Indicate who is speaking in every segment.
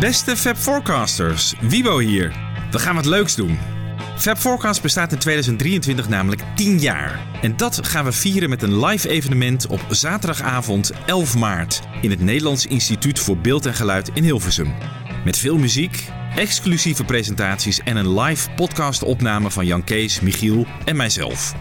Speaker 1: Beste Fab Forecasters, Wibo hier. We gaan wat leuks doen. Fab Forecast bestaat in 2023 namelijk 10 jaar. En dat gaan we vieren met een live evenement op zaterdagavond 11 maart in het Nederlands Instituut voor Beeld en Geluid in Hilversum. Met veel muziek, exclusieve presentaties en een live podcastopname van Jan Kees, Michiel en mijzelf.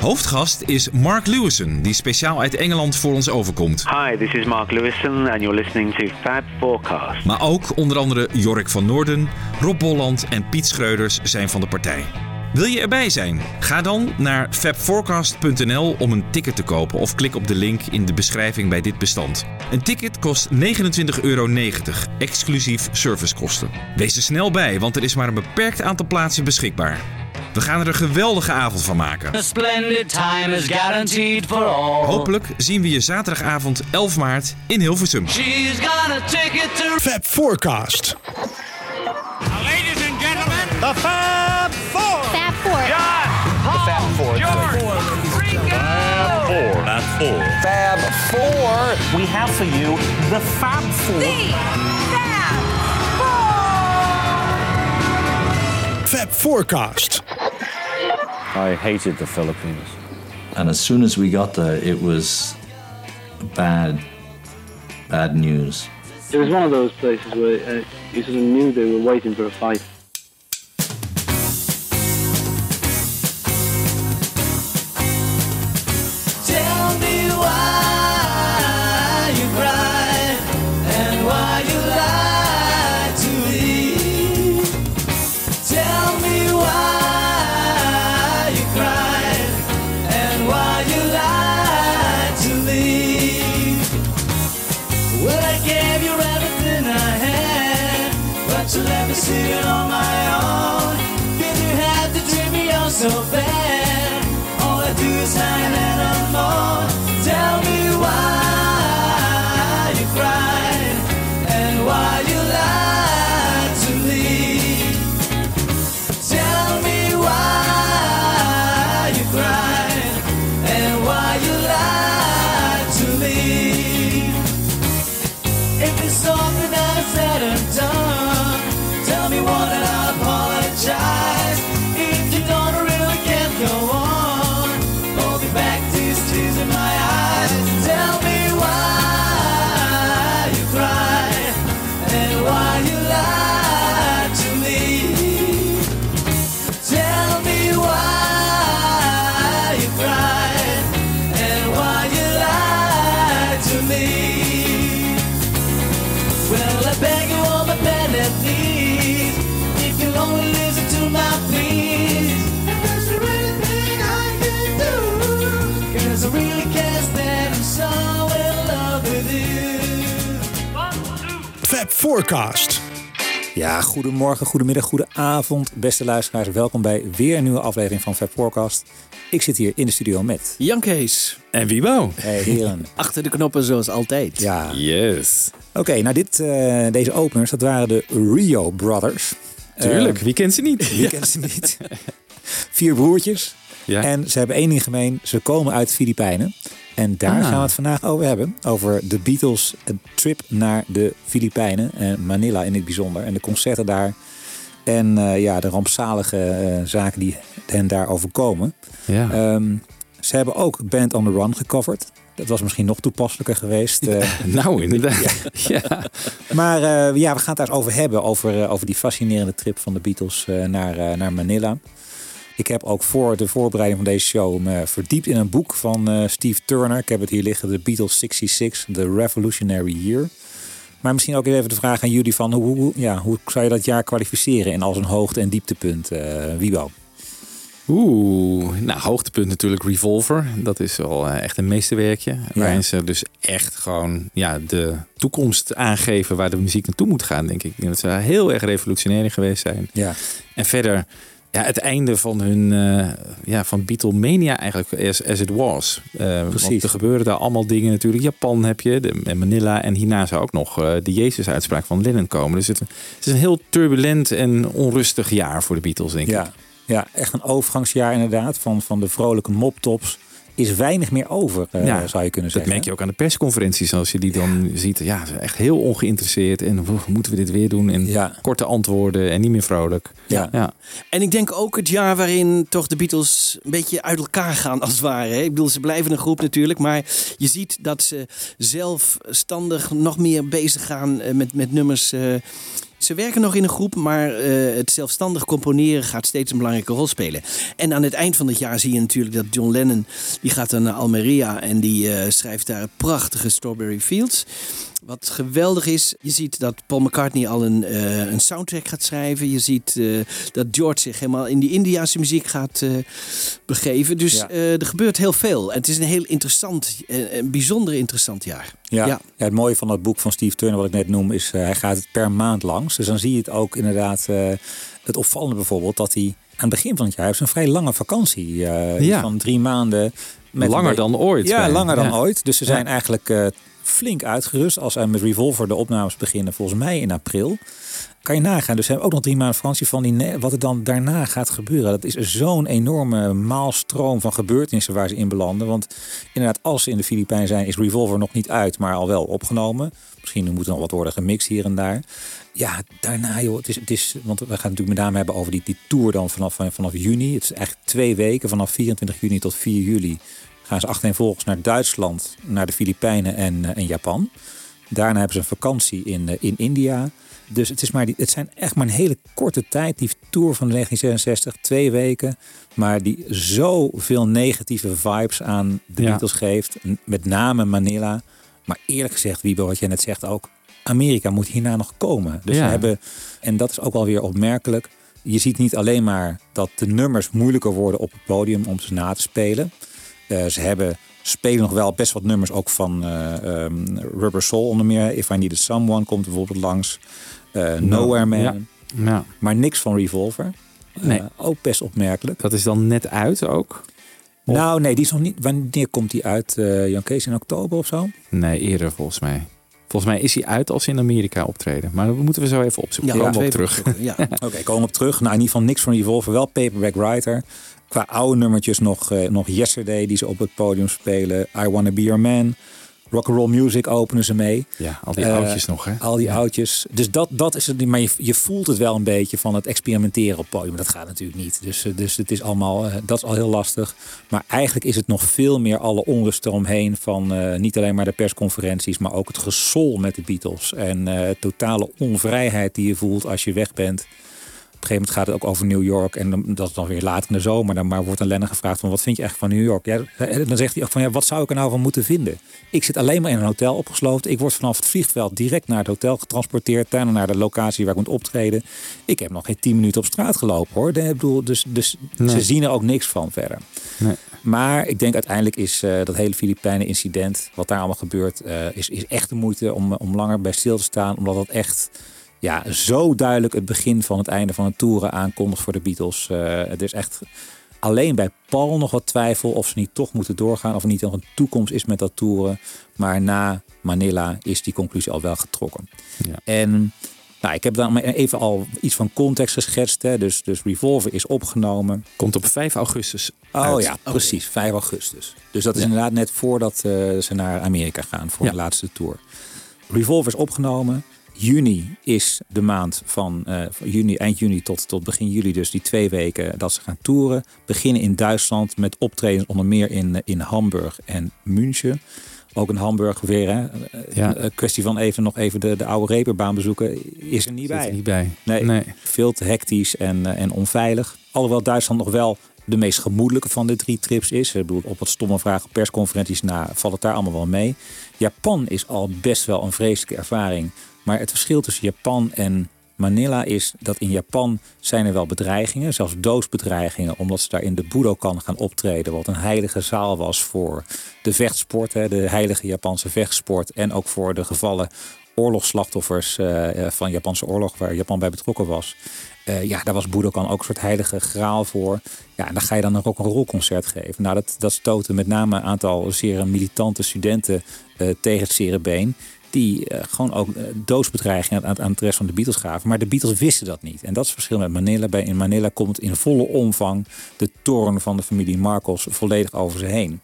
Speaker 1: Hoofdgast is Mark Lewison, die speciaal uit Engeland voor ons overkomt.
Speaker 2: Hi, this is Mark Lewison and you're listening to Fab Forecast.
Speaker 1: Maar ook onder andere Jorik van Noorden, Rob Bolland en Piet Schreuders zijn van de partij. Wil je erbij zijn? Ga dan naar fabforecast.nl om een ticket te kopen of klik op de link in de beschrijving bij dit bestand. Een ticket kost 29,90 euro, exclusief servicekosten. Wees er snel bij, want er is maar een beperkt aantal plaatsen beschikbaar. We gaan er een geweldige avond van maken.
Speaker 3: A splendid time is guaranteed for all.
Speaker 1: Hopelijk zien we je zaterdagavond 11 maart in Hilversum.
Speaker 3: She's got a ticket to
Speaker 4: Fab Forecast.
Speaker 5: Ladies and gentlemen,
Speaker 4: The Fab Four.
Speaker 6: Fab Four.
Speaker 5: John, Paul, George, Ringo.
Speaker 7: Fab Four, we have for you the Fab Four.
Speaker 4: Fab Forecast.
Speaker 8: I hated the Philippines. And as soon as we got there, it was bad, bad news.
Speaker 9: It was one of those places where uh, you sort of knew they were waiting for a fight.
Speaker 3: So bad.
Speaker 4: Forecast.
Speaker 10: Ja, goedemorgen, goedemiddag, goedenavond, beste luisteraars. Welkom bij weer een nieuwe aflevering van Fab Forecast. Ik zit hier in de studio met...
Speaker 11: Jan Kees,
Speaker 1: En Wibo.
Speaker 10: Hey, heren.
Speaker 11: achter de knoppen zoals altijd.
Speaker 10: Ja,
Speaker 1: Yes.
Speaker 10: oké. nou, dit, eh, deze openers, dat waren de Rio Brothers.
Speaker 1: Tuurlijk,
Speaker 10: Eh,
Speaker 1: wie kent ze niet?
Speaker 10: wie kent ze niet? Vier broertjes.
Speaker 1: Ja.
Speaker 10: En ze hebben één ding gemeen. Ze komen uit de Filipijnen. En daar
Speaker 1: Ah.
Speaker 10: gaan we het vandaag over hebben. Over de Beatles een trip naar de Filipijnen. En Manila in het bijzonder. En de concerten daar. En eh, ja, de rampzalige eh, zaken die hen daar overkomen.
Speaker 1: Ja.
Speaker 10: Ehm, ze hebben ook Band on the Run gecoverd. Dat was misschien nog toepasselijker geweest. eh.
Speaker 1: nou, inderdaad. Ja.
Speaker 10: maar ja, we gaan het daar eens over hebben. Over, over die fascinerende trip van de Beatles naar, naar Manila. Ik heb ook voor de voorbereiding van deze show me verdiept in een boek van eh, Steve Turner. Ik heb het hier liggen, The Beatles 66, The Revolutionary Year. Maar misschien ook even de vraag aan jullie van hoe, hoe, ja, hoe zou je dat jaar kwalificeren in als een hoogte- en dieptepunt, eh Wiebo?
Speaker 1: Oeh, nou hoogtepunt natuurlijk Revolver. Dat is wel eh, echt een meesterwerkje. Waarin ze dus echt gewoon ja, de toekomst aangeven waar de muziek naartoe moet gaan, denk ik. Dat ze heel erg revolutionair geweest zijn.
Speaker 10: Ja.
Speaker 1: En verder, ja, het einde van hun, eh, ja, van Beatlemania eigenlijk as, as it was.
Speaker 10: Precies.
Speaker 1: Want er gebeuren daar allemaal dingen natuurlijk. Japan heb je, de, en Manila en hierna zou ook nog eh, de Jezus-uitspraak van Lennon komen. Dus het, het is een heel turbulent en onrustig jaar voor de Beatles, denk ik.
Speaker 10: Ja, ja, echt een overgangsjaar inderdaad. Van, van de vrolijke moptops is weinig meer over, eh,
Speaker 1: Ja,
Speaker 10: zou je kunnen
Speaker 1: Dat
Speaker 10: zeggen.
Speaker 1: merk je ook aan de persconferenties. Als je die dan ziet. Ja, ze zijn echt heel ongeïnteresseerd. En "Woe, moeten we dit weer doen? En
Speaker 10: Ja.
Speaker 1: korte antwoorden en niet meer vrolijk.
Speaker 10: Ja.
Speaker 1: ja.
Speaker 11: En ik denk ook het jaar waarin toch de Beatles een beetje uit elkaar gaan als het ware. hè. Ik bedoel, ze blijven een groep natuurlijk. Maar je ziet dat ze zelfstandig nog meer bezig gaan eh, met, met nummers. Ze werken nog in een groep, maar eh, het zelfstandig componeren gaat steeds een belangrijke rol spelen. En aan het eind van het jaar zie je natuurlijk dat John Lennon... die gaat naar Almeria en die eh, schrijft daar prachtige Strawberry Fields. Wat geweldig is, je ziet dat Paul McCartney al een, eh, een soundtrack gaat schrijven. Je ziet eh, dat George zich helemaal in die Indiase muziek gaat eh, begeven. Dus
Speaker 10: Ja.
Speaker 11: eh, er gebeurt heel veel. En het is een heel interessant, een bijzonder interessant jaar.
Speaker 10: Ja.
Speaker 11: Ja.
Speaker 10: Ja. het mooie van dat boek van Steve Turner, wat ik net noem, is uh, hij gaat het per maand langs. Dus dan zie je het ook inderdaad, uh, het opvallende bijvoorbeeld, dat hij aan het begin van het jaar heeft een vrij lange vakantie uh,
Speaker 1: Ja.
Speaker 10: van drie maanden. Met
Speaker 1: Langer
Speaker 10: beetje-
Speaker 1: dan ooit.
Speaker 10: Ja, langer dan
Speaker 1: ja.
Speaker 10: ooit. Dus ze
Speaker 1: Ja.
Speaker 10: zijn eigenlijk uh, flink uitgerust. Als zij met Revolver de opnames beginnen, volgens mij in april. Kan je nagaan. Dus hebben ook nog drie maanden vakantie van die wat er dan daarna gaat gebeuren. Dat is zo'n enorme maalstroom van gebeurtenissen waar ze in belanden. Want inderdaad, als ze in de Filipijnen zijn, is Revolver nog niet uit, maar al wel opgenomen. Misschien moet er nog wat worden gemixt hier en daar. Ja, daarna joh, het is, het is, want we gaan het natuurlijk met name hebben over die, die tour dan vanaf, vanaf juni. Het is eigenlijk twee weken, vanaf 24 juni tot 4 juli gaan ze achtereenvolgens naar Duitsland, naar de Filipijnen en, eh, en Japan. Daarna hebben ze een vakantie in, eh, in India. Dus het, is maar die, het zijn echt maar een hele korte tijd. Die tour van 1966, twee weken. Maar die zoveel negatieve vibes aan de
Speaker 1: Ja.
Speaker 10: Beatles geeft. Met name Manila. Maar eerlijk gezegd, Wiebo, wat jij net zegt ook. Amerika moet hierna nog komen. Dus
Speaker 1: Ja.
Speaker 10: hebben, en dat is ook wel weer opmerkelijk. Je ziet niet alleen maar dat de nummers moeilijker worden op het podium om ze na te spelen. Eh, ze hebben, spelen nog wel best wat nummers ook van eh, ehm, Rubber Soul onder meer. If I Needed Someone komt bijvoorbeeld langs. Eh, Nowhere Man.
Speaker 1: Ja. Ja.
Speaker 10: Maar niks van Revolver.
Speaker 1: Nee.
Speaker 10: ook best opmerkelijk.
Speaker 1: Dat is dan net uit ook? Of-
Speaker 10: Nou nee, die is nog niet. Wanneer komt die uit? eh Jan Kees in oktober of zo?
Speaker 1: Nee, eerder volgens mij. Volgens mij is hij uit als ze in Amerika optreden. Maar dat moeten we zo even opzoeken.
Speaker 11: Ja,
Speaker 1: Ja, Komen we op terug.
Speaker 11: Ja.
Speaker 10: Oké, komen we op terug. Nou, in ieder geval niks van Revolver. Wel Paperback Writer. Qua oude nummertjes nog, eh, nog Yesterday die ze op het podium spelen. I Wanna Be Your Man. Rock'n'Roll Music openen ze mee.
Speaker 1: Ja, al die
Speaker 10: Eh,
Speaker 1: oudjes nog, hè?
Speaker 10: Al die
Speaker 1: Ja.
Speaker 10: oudjes. Dus dat, dat is het. Maar je, je voelt het wel een beetje van het experimenteren op podium. Dat gaat natuurlijk niet. Dus, eh, dus het is allemaal, dat is al heel lastig. Maar eigenlijk is het nog veel meer alle onrust eromheen. Van niet alleen maar de persconferenties, maar ook het gesol met de Beatles. En totale onvrijheid die je voelt als je weg bent. Op een gegeven moment gaat het ook over New York. En dan, dat is dan weer later in de zomer. Dan maar wordt aan Lennon gevraagd van wat vind je echt van New York? Ja, en dan zegt hij ook van ja, wat zou ik er nou van moeten vinden? Ik zit alleen maar in een hotel opgesloten. Ik word vanaf het vliegveld direct naar het hotel getransporteerd. Daarna naar de locatie waar ik moet optreden. Ik heb nog geen tien minuten op straat gelopen hoor. Ik bedoel, dus dus
Speaker 1: Nee.
Speaker 10: ze zien er ook niks van verder.
Speaker 1: Nee.
Speaker 10: Maar ik denk uiteindelijk is eh, dat hele Filipijnen incident, wat daar allemaal gebeurt, eh, is, is echt de moeite om, om langer bij stil te staan. Omdat het echt ja, zo duidelijk het begin van het einde van het toeren aankondigt voor de Beatles. Eh, het is echt alleen bij Paul nog wat twijfel of ze niet toch moeten doorgaan. Of er niet nog een toekomst is met dat toeren. Maar na Manila is die conclusie al wel getrokken.
Speaker 1: Ja.
Speaker 10: En nou, ik heb dan maar even al iets van context geschetst. Hè. Dus, dus Revolver is opgenomen.
Speaker 1: Komt op 5 augustus
Speaker 10: Oh
Speaker 1: uit.
Speaker 10: ja, precies. 5 augustus. Dus dat is
Speaker 1: Ja.
Speaker 10: inderdaad net voordat eh, ze naar Amerika gaan voor
Speaker 1: Ja.
Speaker 10: de laatste tour. Revolver is opgenomen. Juni is de maand van, eh, van juni, eind juni tot, tot begin juli. Dus die twee weken dat ze gaan toeren. Beginnen in Duitsland met optredens onder meer in, eh, in Hamburg en München. Ook in Hamburg weer. Hè. Eh,
Speaker 1: Ja.
Speaker 10: Een kwestie van even nog even de, de oude reperbaan bezoeken. Is er niet
Speaker 1: Zit
Speaker 10: bij.
Speaker 1: er niet bij.
Speaker 10: Nee,
Speaker 1: Nee.
Speaker 10: veel te hectisch en, eh, en onveilig. Alhoewel Duitsland nog wel de meest gemoedelijke van de drie trips is. Ik bedoel, op wat stomme vragen persconferenties na valt het daar allemaal wel mee. Japan is al best wel een vreselijke ervaring. Maar het verschil tussen Japan en Manila is dat in Japan zijn er wel bedreigingen, zelfs doodsbedreigingen, omdat ze daar in de Budokan gaan optreden, wat een heilige zaal was voor de vechtsport, hè, de heilige Japanse vechtsport en ook voor de gevallen oorlogsslachtoffers eh, eh, van Japanse oorlog, waar Japan bij betrokken was. Eh, ja, daar was Budokan ook een soort heilige graal voor. Ja, en dan ga je dan een rock'n'roll concert geven. Nou, dat, dat stootte met name een aantal zeer militante studenten tegen het zere. Die eh, gewoon ook eh, doodsbedreigingen aan, aan het rest van de Beatles gaven. Maar de Beatles wisten dat niet. En dat is het verschil met Manila. Bij, in Manila komt in volle omvang de toren van de familie Marcos volledig over ze heen.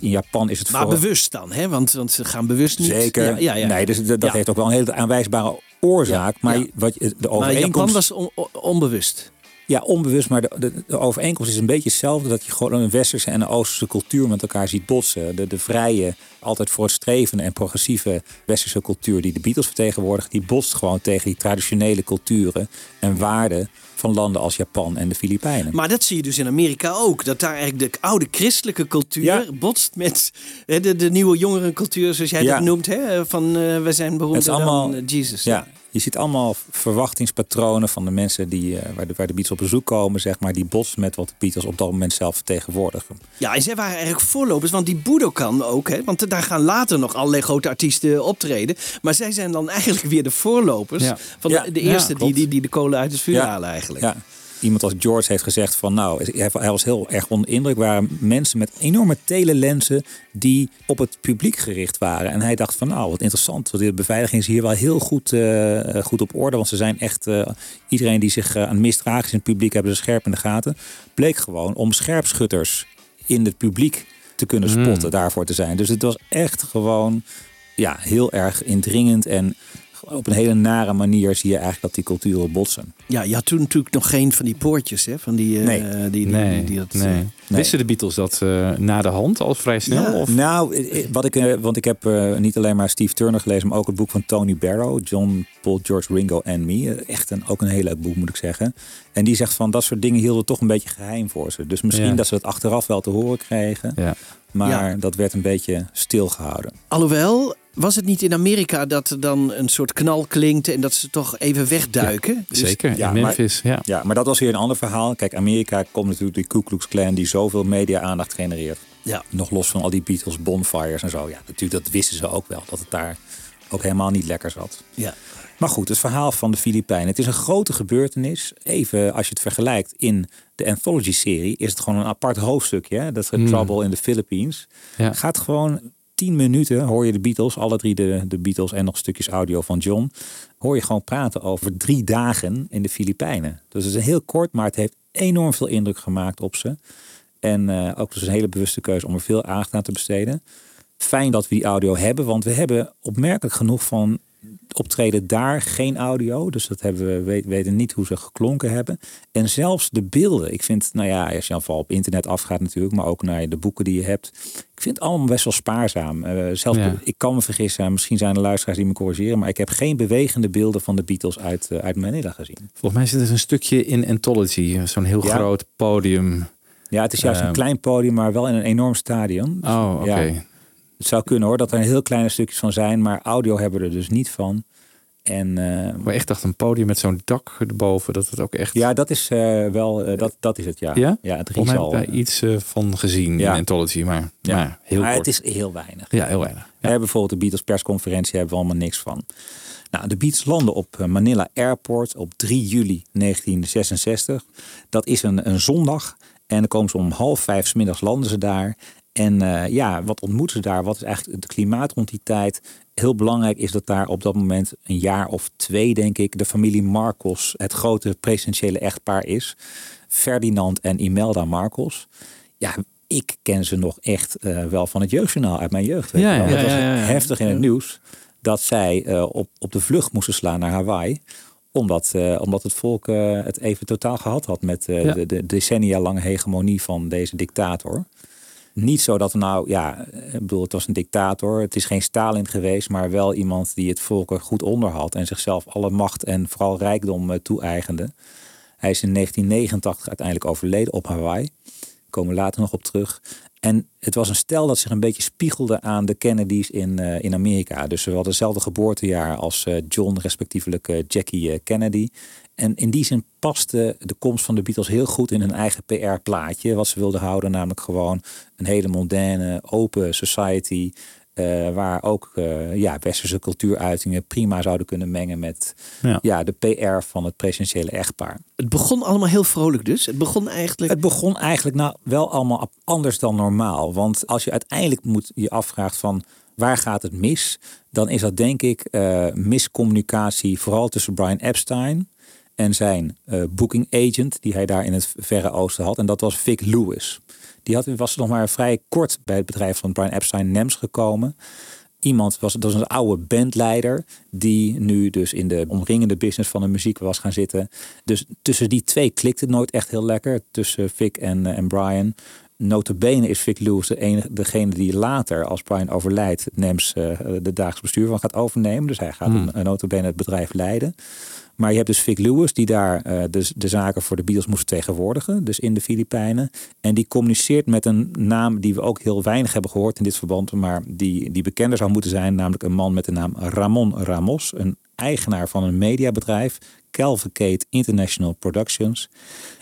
Speaker 10: In Japan is het
Speaker 11: Maar
Speaker 10: voor-
Speaker 11: bewust dan, hè? Want, want ze gaan bewust niet.
Speaker 10: Zeker.
Speaker 11: Ja, ja, ja.
Speaker 10: Nee, dus dat, heeft ook wel een hele aanwijsbare oorzaak. Maar wat de
Speaker 11: Maar
Speaker 10: overeenkomst...
Speaker 11: Japan was on- onbewust.
Speaker 10: Ja, onbewust, maar de, de, de overeenkomst is een beetje hetzelfde. Dat je gewoon een westerse en een oosterse cultuur met elkaar ziet botsen. De, de vrije, altijd voortstrevende en progressieve westerse cultuur die de Beatles vertegenwoordigt. Die botst gewoon tegen die traditionele culturen en waarden van landen als Japan en de Filipijnen.
Speaker 11: Maar dat zie je dus in Amerika ook. Dat daar eigenlijk de oude christelijke cultuur
Speaker 10: Ja.
Speaker 11: botst met de, de nieuwe jongerencultuur, zoals jij
Speaker 10: Ja.
Speaker 11: dat noemt. Hè? Van eh wij zijn beroemd
Speaker 10: allemaal,
Speaker 11: dan eh, Jesus.
Speaker 10: Ja, je ziet allemaal verwachtingspatronen van de mensen die, eh, waar, de, waar de Beatles op bezoek komen, zeg maar, die botsen met wat de Beatles op dat moment zelf vertegenwoordigen.
Speaker 11: Ja, en zij waren eigenlijk voorlopers, want die Budokan ook, hè, want daar gaan later nog allerlei grote artiesten optreden. Maar zij zijn dan eigenlijk weer de voorlopers
Speaker 10: Ja.
Speaker 11: van de,
Speaker 10: Ja,
Speaker 11: de
Speaker 10: ja,
Speaker 11: eerste die, die, die de kolen uit het vuur halen eigenlijk.
Speaker 10: Ja. Iemand als George heeft gezegd van nou, hij was heel erg onder indruk. waren mensen met enorme telelensen die op het publiek gericht waren. En hij dacht van nou, wat interessant. De beveiliging is hier wel heel goed, eh, goed op orde. Want ze zijn echt, eh, iedereen die zich eh, aan het misdragen is in het publiek hebben ze scherp in de gaten. Bleek gewoon om scherpschutters in het publiek te kunnen
Speaker 12: Hmm.
Speaker 10: spotten, daarvoor te zijn. Dus het was echt gewoon ja, heel erg indringend en op een hele nare manier zie je eigenlijk dat die culturen botsen.
Speaker 11: Ja, je had toen natuurlijk nog geen van die poortjes, hè? Van die, eh,
Speaker 10: Nee.
Speaker 11: die, die,
Speaker 12: Nee,
Speaker 11: die, dat,
Speaker 12: nee.
Speaker 11: eh,
Speaker 12: Wisten de Beatles dat eh, na de hand al vrij snel?
Speaker 11: Ja.
Speaker 12: Of?
Speaker 10: Nou, wat ik, eh, want ik heb eh, niet alleen maar Steve Turner gelezen, maar ook het boek van Tony Barrow, John, Paul, George, Ringo en Me. Echt een, ook een heel leuk boek, moet ik zeggen. En die zegt van dat soort dingen hielden toch een beetje geheim voor ze. Dus misschien
Speaker 12: Ja.
Speaker 10: dat ze het achteraf wel te horen kregen,
Speaker 12: Ja.
Speaker 10: maar
Speaker 11: Ja.
Speaker 10: dat werd een beetje stilgehouden.
Speaker 11: Alhoewel, was het niet in Amerika dat er dan een soort knal klinkt en dat ze toch even wegduiken? Dus-
Speaker 12: Zeker,
Speaker 10: ja,
Speaker 12: in Memphis. Ja.
Speaker 10: Ja, maar dat was weer een ander verhaal. Kijk, Amerika komt natuurlijk de Ku Klux Klan die zoveel media-aandacht genereert.
Speaker 11: Ja.
Speaker 10: Nog los van al die Beatles bonfires en zo. Ja, natuurlijk, dat wisten ze ook wel. Dat het daar ook helemaal niet lekker zat.
Speaker 11: Ja.
Speaker 10: Maar goed, het verhaal van de Filipijnen. Het is een grote gebeurtenis. Even als je het vergelijkt in de Anthology-serie... is het gewoon een apart hoofdstukje. Hè? Dat is
Speaker 12: Hmm.
Speaker 10: Trouble in the Philippines.
Speaker 12: Ja.
Speaker 10: Gaat gewoon tien minuten, hoor je de Beatles... alle drie de, de Beatles en nog stukjes audio van John... hoor je gewoon praten over drie dagen in de Filipijnen. Dus het is heel kort, maar het heeft enorm veel indruk gemaakt op ze. En eh, ook dus een hele bewuste keuze om er veel aandacht aan te besteden. Fijn dat we die audio hebben, want we hebben opmerkelijk genoeg van optreden daar geen audio. Dus dat hebben we we weten niet hoe ze geklonken hebben. En zelfs de beelden. Ik vind, nou ja, als je dan vooral op internet afgaat natuurlijk, maar ook naar de boeken die je hebt. Ik vind het allemaal best wel spaarzaam. Eh, zelfs,
Speaker 12: Ja.
Speaker 10: ik kan me vergissen, misschien zijn er luisteraars die me corrigeren, maar ik heb geen bewegende beelden van de Beatles uit, eh, uit Manila gezien.
Speaker 12: Volgens mij zit er een stukje in Anthology. Zo'n heel
Speaker 10: Ja.
Speaker 12: groot podium.
Speaker 10: Ja, het is juist een
Speaker 12: Ehm.
Speaker 10: klein podium, maar wel in een enorm stadion. Dus,
Speaker 12: Oh, oké.
Speaker 10: ja, het zou kunnen hoor, dat er heel kleine stukjes van zijn, maar audio hebben we er dus niet van. En eh,
Speaker 12: Maar echt dacht een podium met zo'n dak erboven. Dat het ook echt...
Speaker 10: ja, dat is eh, wel, eh, dat, dat is het ja.
Speaker 12: Ja?
Speaker 10: ja het
Speaker 12: Volgens mij daar iets van gezien
Speaker 10: Ja.
Speaker 12: in Anthology. Maar,
Speaker 10: Ja.
Speaker 12: maar heel
Speaker 10: maar
Speaker 12: kort.
Speaker 10: het is heel weinig.
Speaker 12: Ja, heel weinig.
Speaker 10: We hebben bijvoorbeeld de Beatles persconferentie, hebben we allemaal niks van. Nou, de Beatles landen op Manila Airport op 3 juli 1966. Dat is een, een zondag. En dan komen ze om half vijf 's middags landen ze daar. En eh, ja, wat ontmoeten ze daar? Wat is eigenlijk het klimaat rond die tijd? Heel belangrijk is dat daar op dat moment een jaar of twee, denk ik, de familie Marcos het grote presidentiële echtpaar is. Ferdinand en Imelda Marcos. Ja, ik ken ze nog echt eh, wel van het jeugdjournaal uit mijn jeugd. weet
Speaker 12: Ja, ja,
Speaker 10: was
Speaker 12: ja,
Speaker 10: heftig in het nieuws dat zij eh, op, op de vlucht moesten slaan naar Hawaii. Omdat, omdat het volk het even totaal gehad had met
Speaker 12: Ja.
Speaker 10: de, de decennia lange hegemonie van deze dictator. Niet zo dat nou, ja, ik bedoel, het was een dictator. Het is geen Stalin geweest, maar wel iemand die het volk er goed onder had. En zichzelf alle macht en vooral rijkdom eh, toe-eigende. Hij is in 1989 uiteindelijk overleden op Hawaii. Komen we later nog op terug. En het was een stel dat zich een beetje spiegelde aan de Kennedys in, eh, in Amerika. Dus ze hadden hetzelfde geboortejaar als eh, John, respectievelijk Jackie Kennedy. En in die zin paste de komst van de Beatles heel goed in hun eigen PR-plaatje. Wat ze wilden houden, namelijk gewoon een hele moderne, open society. eh, waar ook eh, ja, westerse cultuuruitingen prima zouden kunnen mengen met
Speaker 12: Ja.
Speaker 10: ja. de PR van het presidentiële echtpaar.
Speaker 11: Het begon allemaal heel vrolijk dus. Het begon eigenlijk...
Speaker 10: Het begon eigenlijk nou wel allemaal anders dan normaal. Want als je uiteindelijk moet je afvraagt van Waar gaat het mis? Dan is dat denk ik eh, miscommunicatie, vooral tussen Brian Epstein en zijn eh, booking agent, die hij daar in het Verre Oosten had. En dat was Vic Lewis. Die had, was nog maar vrij kort bij het bedrijf van Brian Epstein NEMS gekomen. Iemand was, dat was een oude bandleider, die nu dus in de omringende business van de muziek was gaan zitten. Dus tussen die twee klikte het nooit echt heel lekker, tussen Vic en, eh, en Brian. Notabene is Vic Lewis de enige, degene die later, als Brian overlijdt, NEMS eh, de dagelijks bestuur van gaat overnemen. Dus hij gaat
Speaker 12: Hmm.
Speaker 10: een, notabene het bedrijf leiden. Maar je hebt dus Vic Lewis, die daar eh, de, zaken voor de Beatles moest vertegenwoordigen, dus in de Filipijnen. En die communiceert met een naam die we ook heel weinig hebben gehoord in dit verband, maar die, die bekender zou moeten zijn, namelijk een man met de naam Ramon Ramos, een eigenaar van een mediabedrijf, Calvacate International Productions.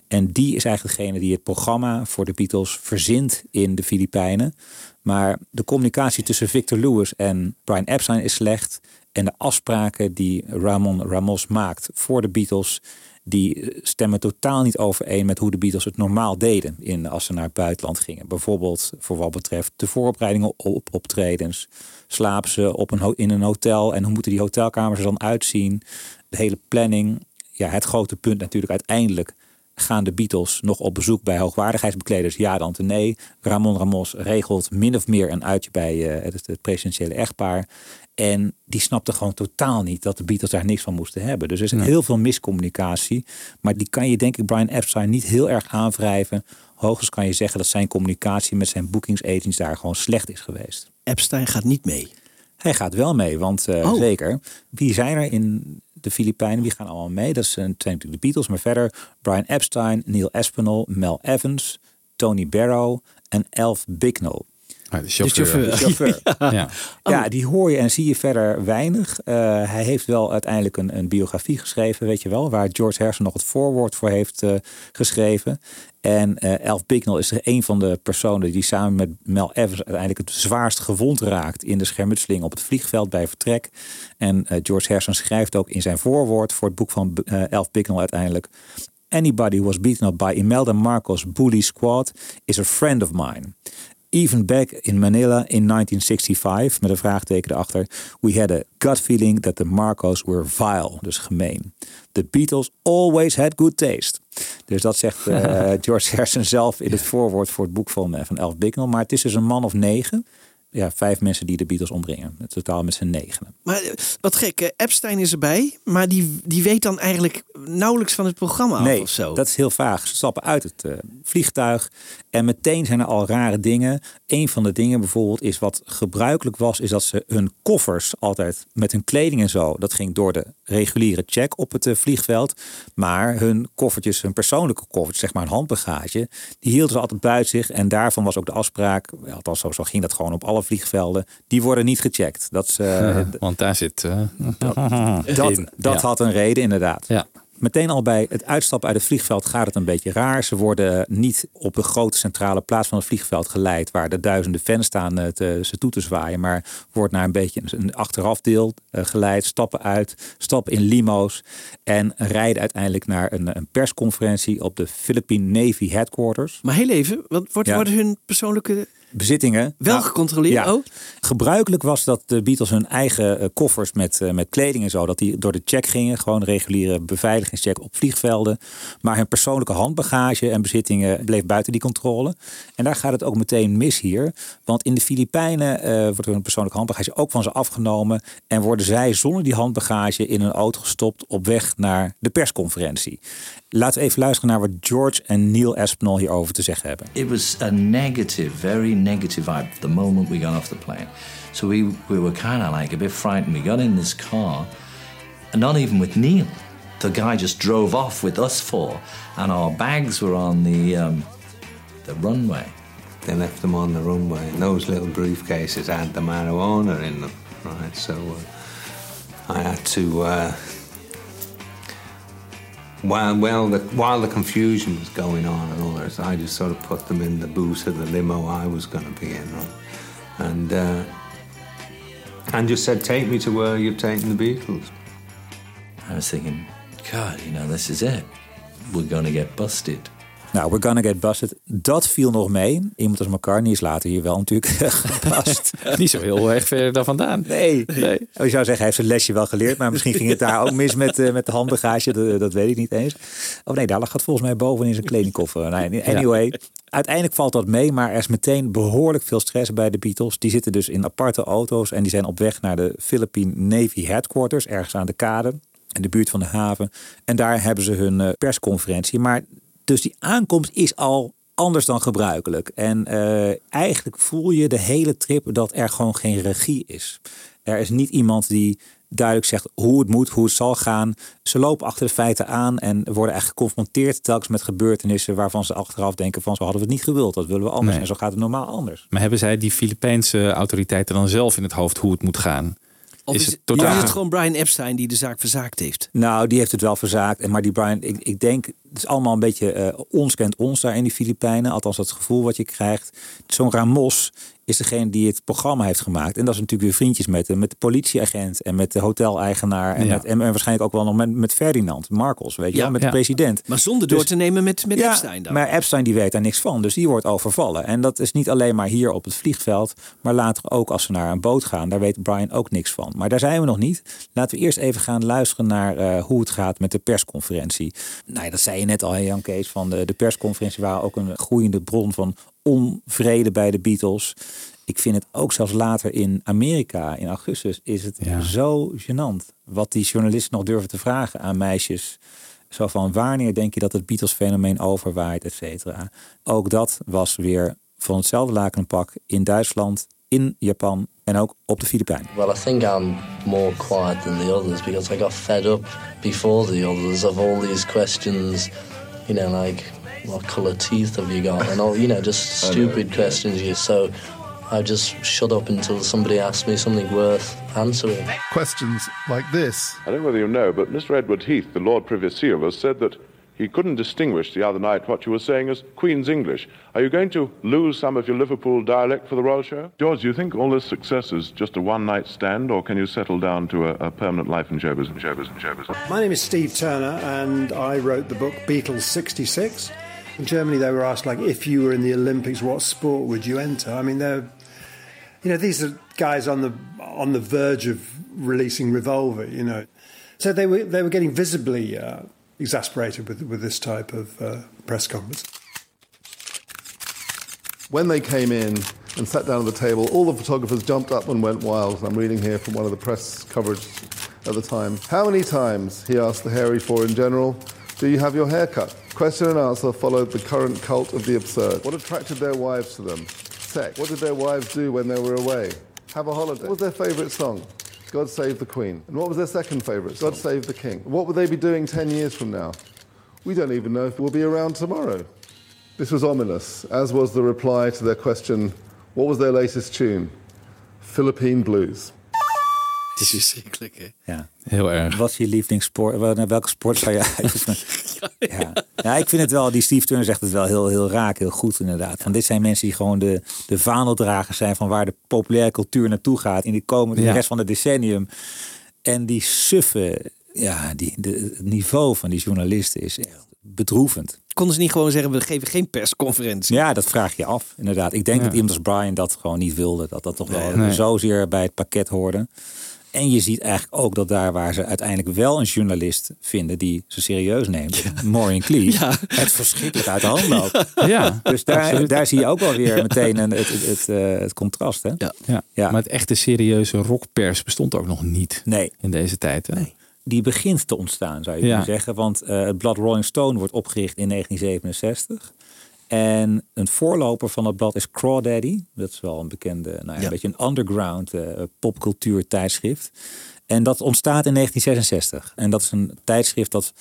Speaker 10: En die is eigenlijk degene die het programma voor de Beatles verzint in de Filipijnen. Maar de communicatie tussen Victor Lewis en Brian Epstein is slecht. En de afspraken die Ramon Ramos maakt voor de Beatles, die stemmen totaal niet overeen met hoe de Beatles het normaal deden in, als ze naar het buitenland gingen. Bijvoorbeeld voor wat betreft de voorbereidingen op optredens. Slapen ze op een, in een hotel en hoe moeten die hotelkamers er dan uitzien? De hele planning. Ja, het grote punt natuurlijk uiteindelijk gaan de Beatles nog op bezoek bij hoogwaardigheidsbekleders? Ja, dan te nee. Ramon Ramos regelt min of meer een uitje bij eh, het, het presidentiële echtpaar. En die snapte gewoon totaal niet dat de Beatles daar niks van moesten hebben. Dus er is
Speaker 12: Nee.
Speaker 10: heel veel miscommunicatie. Maar die kan je denk ik Brian Epstein niet heel erg aanwrijven. Hoogstens kan je zeggen dat zijn communicatie met zijn boekingsagents daar gewoon slecht is geweest.
Speaker 11: Epstein gaat niet mee.
Speaker 10: Hij gaat wel mee, want eh,
Speaker 11: Oh.
Speaker 10: zeker. Wie zijn er in de Filipijnen? Wie gaan allemaal mee? Dat zijn natuurlijk de Beatles, maar verder Brian Epstein, Neil Aspinall, Mel Evans, Tony Barrow en Elf Bicknell.
Speaker 12: Ah, de chauffeur.
Speaker 10: De chauffeur.
Speaker 12: Ja.
Speaker 10: ja.
Speaker 12: Ja.
Speaker 10: die hoor je en zie je verder weinig. Eh, hij heeft wel uiteindelijk een, een biografie geschreven, weet je wel, waar George Harrison nog het voorwoord voor heeft eh, geschreven. En eh Elf Bicknell is er een van de personen die samen met Mel Evans uiteindelijk het zwaarst gewond raakt in de schermutseling op het vliegveld bij vertrek. En eh, George Harrison schrijft ook in zijn voorwoord voor het boek van eh, Elf Bicknell uiteindelijk. Anybody who was beaten up by Imelda Marcos' bully squad is a friend of mine. Even back in Manila in 1965, met een vraagteken erachter, we had a gut feeling that the Marcos were vile, dus gemeen. The Beatles always had good taste. Dus dat zegt eh, George Harrison zelf in het voorwoord voor het boek van, eh, van Elf Bicknell. Maar het is dus een man of negen. Ja, vijf mensen die de Beatles omringen. Het totaal met z'n negenen.
Speaker 11: Maar eh, wat gek, Epstein is erbij, maar die, die weet dan eigenlijk nauwelijks van het programma af
Speaker 10: Nee,
Speaker 11: of zo.
Speaker 10: dat is heel vaag. Ze stappen uit het vliegtuig en meteen zijn er al rare dingen. Een van de dingen bijvoorbeeld is wat gebruikelijk was, is dat ze hun koffers altijd met hun kleding en zo, dat ging door de reguliere check op het eh, vliegveld. Maar hun koffertjes, hun persoonlijke koffertjes, zeg maar een handbagage, die hielden ze altijd buiten zich. En daarvan was ook de afspraak, althans zo, zo ging dat gewoon op alle vliegvelden, die worden niet gecheckt. Dat is, eh,
Speaker 12: Want daar zit... eh,
Speaker 10: dat, dat
Speaker 12: Ja.
Speaker 10: had een reden, inderdaad.
Speaker 12: Ja.
Speaker 10: Meteen al bij het uitstappen uit het vliegveld gaat het een beetje raar. Ze worden niet op de grote centrale plaats van het vliegveld geleid, waar de duizenden fans staan eh, te, ze toe te zwaaien. Maar wordt naar een beetje een achterafdeel eh, geleid, stappen uit, stappen in limo's en rijden uiteindelijk naar een, een persconferentie op de Philippine Navy Headquarters.
Speaker 11: Maar heel even, wat wordt,
Speaker 10: Ja.
Speaker 11: worden hun persoonlijke...
Speaker 10: Bezittingen.
Speaker 11: Wel
Speaker 10: Nou,
Speaker 11: gecontroleerd?
Speaker 10: ja.
Speaker 11: Oh.
Speaker 10: Gebruikelijk was dat de Beatles hun eigen eh, koffers met, eh, met kleding en zo, dat die door de check gingen. Gewoon een reguliere beveiligingscheck op vliegvelden. Maar hun persoonlijke handbagage en bezittingen bleef buiten die controle. En daar gaat het ook meteen mis hier. Want in de Filipijnen eh, wordt hun persoonlijke handbagage ook van ze afgenomen. En worden zij zonder die handbagage in een auto gestopt op weg naar de persconferentie. Laten we even luisteren naar wat George en Neil Aspinall hierover te zeggen hebben.
Speaker 8: It was a negative, very negative vibe the moment we got off the plane. So we, we were kind of like a bit frightened. We got in this car, and not even with Neil. The guy just drove off with us four, and our bags were on the, um, the runway.
Speaker 13: They left them on the runway, and those little briefcases had the marijuana in them, right? So uh, I had to, uh, while while the while the confusion was going on and all this, I just sort of put them in the boot of the limo I was going to be in. And uh, and just said, "Take me to where you've taken the Beatles."
Speaker 8: I was thinking, God, you know, this is it. We're going to get busted.
Speaker 10: Nou, We're Gonna Get Busted, dat viel nog mee. Iemand als McCartney is later hier wel natuurlijk gepast.
Speaker 12: Niet zo heel erg ver daar vandaan.
Speaker 10: Nee.
Speaker 12: Nee.
Speaker 10: Je zou zeggen, hij heeft zijn lesje wel geleerd. Maar misschien ging het daar ook mis met, eh, met de handbagage. Dat, dat weet ik niet eens. Oh nee, daar lag het volgens mij boven in zijn kledingkoffer. Nee, anyway, uiteindelijk valt dat mee. Maar er is meteen behoorlijk veel stress bij de Beatles. Die zitten dus in aparte auto's. En die zijn op weg naar de Philippine Navy Headquarters. Ergens aan de kade. In de buurt van de haven. En daar hebben ze hun eh, persconferentie. Maar dus die aankomst is al anders dan gebruikelijk. En eh, eigenlijk voel je de hele trip dat er gewoon geen regie is. Er is niet iemand die duidelijk zegt hoe het moet, hoe het zal gaan. Ze lopen achter de feiten aan en worden eigenlijk geconfronteerd telkens met gebeurtenissen waarvan ze achteraf denken van zo hadden we het niet gewild, dat willen we anders
Speaker 12: Nee.
Speaker 10: en zo gaat het normaal anders.
Speaker 12: Maar hebben zij die Filipijnse autoriteiten dan zelf in het hoofd hoe het moet gaan?
Speaker 11: Of is,
Speaker 12: is
Speaker 11: het,
Speaker 12: het totaal...
Speaker 11: of is het gewoon Brian Epstein die de zaak verzaakt heeft?
Speaker 10: Nou, die heeft het wel verzaakt. En Maar die Brian, ik, ik denk, het is allemaal een beetje eh, ons kent ons daar in die Filipijnen. Althans, dat gevoel wat je krijgt. Zo'n Ramos is degene die het programma heeft gemaakt. En dat is natuurlijk weer vriendjes met, hem, met de politieagent en met de hoteleigenaar. En,
Speaker 12: Ja.
Speaker 10: met, en waarschijnlijk ook wel nog met, met Ferdinand Marcos, weet je
Speaker 11: Ja.
Speaker 10: wel, met
Speaker 12: Ja.
Speaker 10: de president.
Speaker 11: Maar zonder door
Speaker 10: Dus-
Speaker 11: te nemen met, met
Speaker 10: Ja,
Speaker 11: Epstein dan.
Speaker 10: Maar Epstein die weet daar niks van. Dus die wordt overvallen. En dat is niet alleen maar hier op het vliegveld. Maar later ook als ze naar een boot gaan. Daar weet Brian ook niks van. Maar daar zijn we nog niet. Laten we eerst even gaan luisteren naar eh, hoe het gaat met de persconferentie. Nou ja, dat zei je net al, Jan Kees. Van de, de persconferentie waren ook een groeiende bron van onvrede bij de Beatles. Ik vind het ook zelfs later in Amerika, in augustus, is het
Speaker 12: Ja.
Speaker 10: zo gênant. Wat die journalisten nog durven te vragen aan meisjes. Zo van wanneer denk je dat het Beatles-fenomeen overwaait, et cetera. Ook dat was weer van hetzelfde lakenpak in Duitsland, in Japan en ook op de Filipijnen.
Speaker 14: Well, I think I'm more quiet than the others because I got fed up before the others of all these questions, you know, like what color teeth have you got, and all, you know, just stupid questions. You so I just shut up until somebody asked me something worth answering.
Speaker 15: Questions like this.
Speaker 16: I don't know whether you know, but Mr. Edward Heath, the Lord Privy Seal, has said that he couldn't distinguish the other night what you were saying as Queen's English. Are you going to lose some of your Liverpool dialect for the Royal Show? George, do you think all this success is just a one-night stand, or can you settle down to a, a permanent life in showbiz and showbiz and showbiz?
Speaker 17: My name is Steve Turner, and I wrote the book Beatles '66. In Germany, they were asked, like, if you were in the Olympics, what sport would you enter? I mean, they're, you know, these are guys on the on the verge of releasing Revolver, you know, so they were they were getting visibly uh, exasperated with with this type of uh, press conference.
Speaker 15: When they came in and sat down at the table, all the photographers jumped up and went wild. I'm reading here from one of the press coverage at the time. How many times, he asked the hairy foreign general, do you have your hair cut? Question and answer followed the current cult of the absurd. What attracted their wives to them? Sex. What did their wives do when they were away? Have a holiday. What was their favourite song? God Save the Queen. And what was their second favourite? God Save the King. What would they be doing 10 years from now? We don't even know if we'll be around tomorrow. This was ominous, as was the reply to their question what was their latest tune? Philippine Blues.
Speaker 11: Het is verschrikkelijk, hè?
Speaker 10: Ja.
Speaker 12: Heel erg.
Speaker 10: Wat is je lievelingssport? Welke sport zou je uitoefenen? ja. ja, ik vind het wel, die Steve Turner zegt het wel heel, heel raak, heel goed inderdaad. Van dit zijn mensen die gewoon de, de vaandeldragers zijn van waar de populaire cultuur naartoe gaat in de komende de rest van het decennium. En die suffe, ja, die, de, het niveau van die journalisten is echt bedroevend.
Speaker 11: Konden ze niet gewoon zeggen, we geven geen persconferentie?
Speaker 10: Ja, dat vraag je af, inderdaad. Ik denk
Speaker 11: Ja.
Speaker 10: dat iemand als Brian dat gewoon niet wilde. Dat dat toch wel
Speaker 11: Nee.
Speaker 10: zozeer bij het pakket hoorde. En je ziet eigenlijk ook dat daar waar ze uiteindelijk wel een journalist vinden die ze serieus neemt, Maureen Cleave, het verschrikkelijk uit de hand loopt.
Speaker 12: Ja,
Speaker 10: dus daar,
Speaker 12: absoluut.
Speaker 10: daar zie je ook wel weer meteen een, het, het, het, eh, het contrast. Hè?
Speaker 12: Ja. Maar het echte serieuze rockpers bestond ook nog niet
Speaker 10: Nee.
Speaker 12: in deze tijd. Hè?
Speaker 10: Die begint te ontstaan, zou je
Speaker 12: Ja.
Speaker 10: kunnen zeggen. Want eh, het blad Rolling Stone wordt opgericht in 1967. En een voorloper van dat blad is Crawdaddy. Dat is wel een bekende, nou ja,
Speaker 11: Ja.
Speaker 10: een beetje een underground eh, popcultuur tijdschrift. En dat ontstaat in 1966. En dat is een tijdschrift dat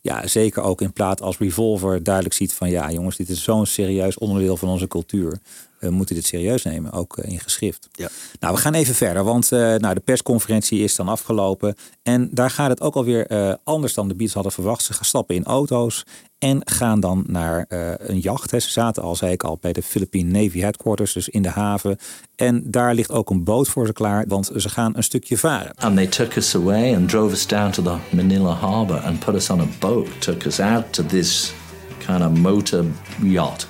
Speaker 10: ja, zeker ook in plaat als Revolver duidelijk ziet van ja jongens, dit is zo'n serieus onderdeel van onze cultuur. We moeten dit serieus nemen, ook eh, in geschrift.
Speaker 11: Ja.
Speaker 10: Nou, we gaan even verder, want eh, nou, de persconferentie is dan afgelopen. En daar gaat het ook alweer eh anders dan de Beatles hadden verwacht. Ze gaan stappen in auto's en gaan dan naar eh, een jacht. Hè. Ze zaten al, zei ik al, bij de Philippine Navy Headquarters, dus in de haven. En daar ligt ook een boot voor ze klaar, want ze gaan een stukje varen.
Speaker 8: And they took us away and drove us down to the Manila harbor and put us on a boat, took us out to this kind of motor yacht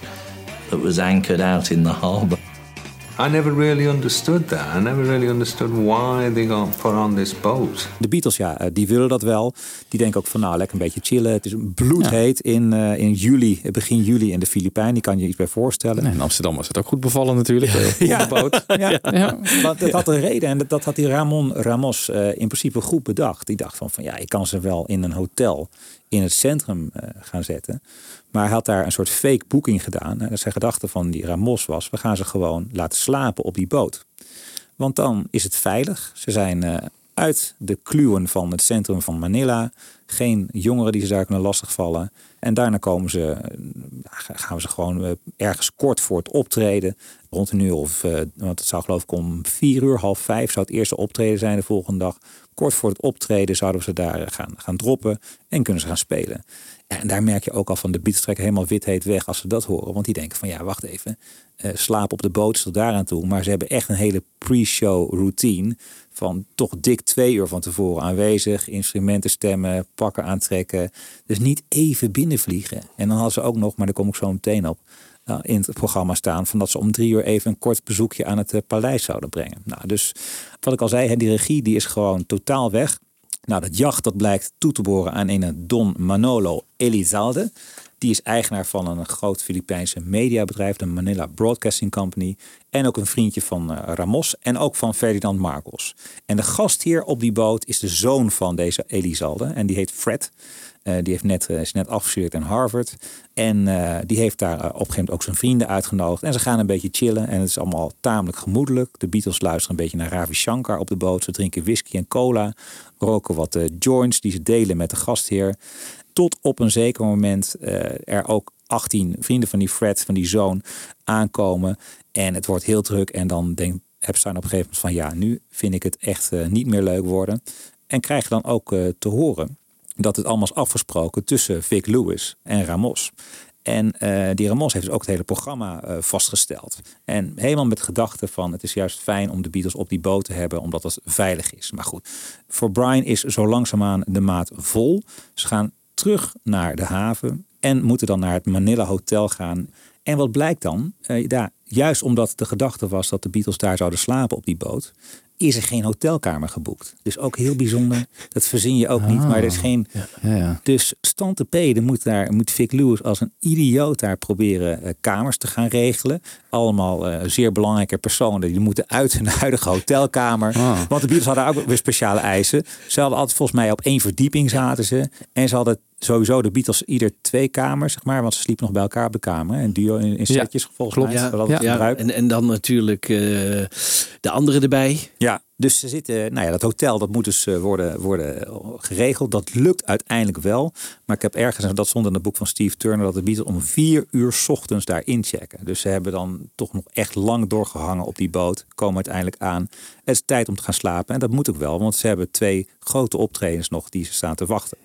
Speaker 8: that was anchored out in the harbour.
Speaker 13: I never really understood that. I never really understood why they got put on this boat.
Speaker 10: De Beatles, ja, eh, die willen dat wel. Die denken ook van, nou, lekker een beetje chillen. Het is bloedheet in, eh, in juli, begin juli in de Filipijnen. Die kan je iets bij voorstellen.
Speaker 12: In Amsterdam was het ook goed bevallen natuurlijk. eh,
Speaker 10: Ja.
Speaker 12: De boot.
Speaker 10: Ja,
Speaker 12: Ja.
Speaker 10: want dat had een reden. En dat, dat had die Ramon Ramos eh, in principe goed bedacht. Die dacht van, van ja, ik kan ze wel in een hotel in het centrum eh, gaan zetten. Maar hij had daar een soort fake boeking gedaan. En zijn gedachte van die Ramos was, we gaan ze gewoon laten slapen op die boot. Want dan is het veilig. Ze zijn eh, uit de kluwen van het centrum van Manila. Geen jongeren die ze daar kunnen lastigvallen. En daarna komen ze, eh, gaan we ze gewoon eh, ergens kort voor het optreden. Rond een uur of, want het zou geloof ik om vier uur, half vijf zou het eerste optreden zijn de volgende dag. Kort voor het optreden zouden we ze daar gaan, gaan droppen en kunnen ze gaan spelen. En daar merk je ook al van de trekken helemaal wit heet weg als ze dat horen. Want die denken van ja, wacht even. eh slaap op de boot tot daaraan toe. Maar ze hebben echt een hele pre-show routine. Van toch dik twee uur van tevoren aanwezig. Instrumenten stemmen, pakken aantrekken. Dus niet even binnenvliegen. En dan hadden ze ook nog, maar daar kom ik zo meteen op. eh, in het programma staan van dat ze om drie uur even een kort bezoekje aan het eh, paleis zouden brengen. Nou, dus wat ik al zei, die regie die is gewoon totaal weg. Nou, dat jacht dat blijkt toe te behoren aan een Don Manolo Elizalde. Die is eigenaar van een groot Filipijnse mediabedrijf, de Manila Broadcasting Company. En ook een vriendje van eh, Ramos en ook van Ferdinand Marcos. En de gastheer op die boot is de zoon van deze Elizalde. En die heet Fred. Eh, die heeft net, eh, is net afgestudeerd aan Harvard. En eh, die heeft daar op een gegeven moment ook zijn vrienden uitgenodigd. En ze gaan een beetje chillen. En het is allemaal tamelijk gemoedelijk. De Beatles luisteren een beetje naar Ravi Shankar op de boot. Ze drinken whisky en cola. Roken wat joints die ze delen met de gastheer. Tot op een zeker moment er ook 18 vrienden van die Fred, van die zoon, aankomen. En het wordt heel druk. En dan denkt Epstein op een gegeven moment van ja, nu vind ik het echt niet meer leuk worden. En krijg dan ook te horen dat het allemaal is afgesproken tussen Vic Lewis en Ramos. En eh, die Ramos heeft dus ook het hele programma eh, vastgesteld. En helemaal met de gedachte van het is juist fijn om de Beatles op die boot te hebben, omdat het veilig is. Maar goed, voor Brian is zo langzaamaan de maat vol. Ze gaan terug naar de haven en moeten dan naar het Manila Hotel gaan. En wat blijkt dan? Eh, ja, juist omdat de gedachte was dat de Beatles daar zouden slapen op die boot, is er geen hotelkamer geboekt. Dus ook heel bijzonder. Dat verzin je ook niet, maar er is geen.
Speaker 12: Ja, ja.
Speaker 10: Dus Stante Pede moet daar, moet Vic Lewis als een idioot daar proberen eh, kamers te gaan regelen. Allemaal eh, zeer belangrijke personen. Die moeten uit hun huidige hotelkamer.
Speaker 12: Ah.
Speaker 10: Want de Beatles hadden ook weer speciale eisen. Ze hadden altijd volgens mij op één verdieping zaten ze. En ze hadden sowieso de Beatles ieder twee kamers, zeg maar. Want ze sliepen nog bij elkaar op de kamer. En duo in, in setjes volgens
Speaker 11: Klopt.
Speaker 10: mij.
Speaker 11: Ja, ja. En, en dan natuurlijk eh, de anderen erbij.
Speaker 10: Ja, dus ze zitten, nou ja, dat hotel dat moet dus eh, worden, worden geregeld. Dat lukt uiteindelijk wel. Maar ik heb ergens, en dat stond in het boek van Steve Turner, dat de Beatles om vier uur 's ochtends daar inchecken. Dus ze hebben dan toch nog echt lang doorgehangen op die boot. Komen uiteindelijk aan. Het is tijd om te gaan slapen. En dat moet ook wel, want ze hebben twee grote optredens nog die ze staan te wachten.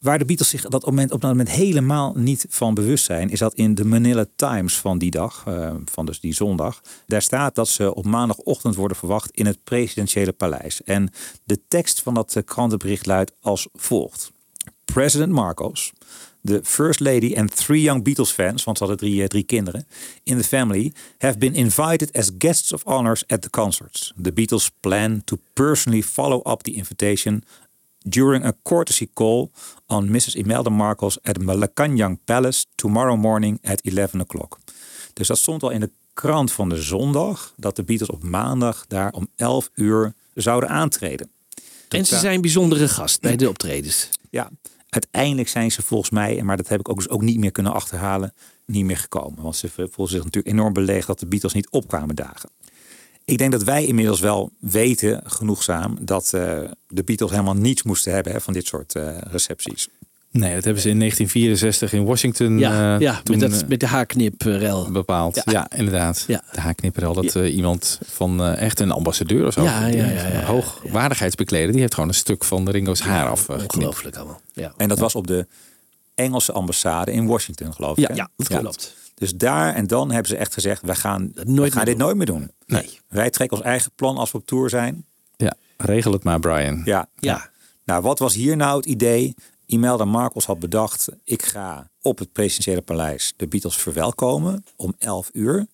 Speaker 10: Waar de Beatles zich dat moment, op dat moment helemaal niet van bewust zijn, is dat in de Manila Times van die dag, eh, van dus die zondag, daar staat dat ze op maandagochtend worden verwacht in het presidentiële paleis. En de tekst van dat eh, krantenbericht luidt als volgt: President Marcos, de First Lady and three young Beatles fans, want ze hadden drie, eh, drie kinderen, in the family, have been invited as guests of honors at the concerts. The Beatles plan to personally follow up the invitation during a courtesy call on Mrs. Imelda Marcos at Malacanang Palace tomorrow morning at 11 o'clock. Dus dat stond al in de krant van de zondag, dat de Beatles op maandag daar om 11 uur zouden aantreden.
Speaker 11: En ze zijn bijzondere gast bij de optredens.
Speaker 10: Ja, uiteindelijk zijn ze volgens mij, maar dat heb ik ook, dus ook niet meer kunnen achterhalen, niet meer gekomen. Want ze voelden zich natuurlijk enorm beleegd dat de Beatles niet opkwamen dagen. Ik denk dat wij inmiddels wel weten, genoegzaam, dat eh, de Beatles helemaal niets moesten hebben hè, van dit soort eh, recepties.
Speaker 12: Nee, dat hebben ze in 1964 in Washington
Speaker 11: Ja,
Speaker 12: eh,
Speaker 11: ja
Speaker 12: toen,
Speaker 11: met, dat, met de haarkniprel.
Speaker 12: bepaald.
Speaker 11: Ja.
Speaker 12: Ja, inderdaad.
Speaker 11: Ja.
Speaker 12: De haaknipperel. Dat iemand van eh, echt een ambassadeur of zo.
Speaker 11: Ja, ja,
Speaker 12: die
Speaker 11: ja,
Speaker 12: hoogwaardigheidsbekleder. Die heeft gewoon een stuk van Ringo's haar af.
Speaker 11: Ongelooflijk allemaal. Ja.
Speaker 10: En dat was op de Engelse ambassade in Washington, geloof ik.
Speaker 11: Ja,
Speaker 10: hè?
Speaker 11: ja, dat klopt.
Speaker 10: Dus daar en dan hebben ze echt gezegd, we gaan, we
Speaker 11: nooit
Speaker 10: gaan dit nooit meer doen.
Speaker 11: Nee.
Speaker 10: Wij trekken ons eigen plan als we op tour zijn.
Speaker 12: Ja, regel het maar, Brian.
Speaker 10: Ja.
Speaker 11: Ja.
Speaker 10: Nou, wat was hier nou het idee? Imelda Marcos had bedacht, ik ga op het presidentiële paleis de Beatles verwelkomen om 11 uur.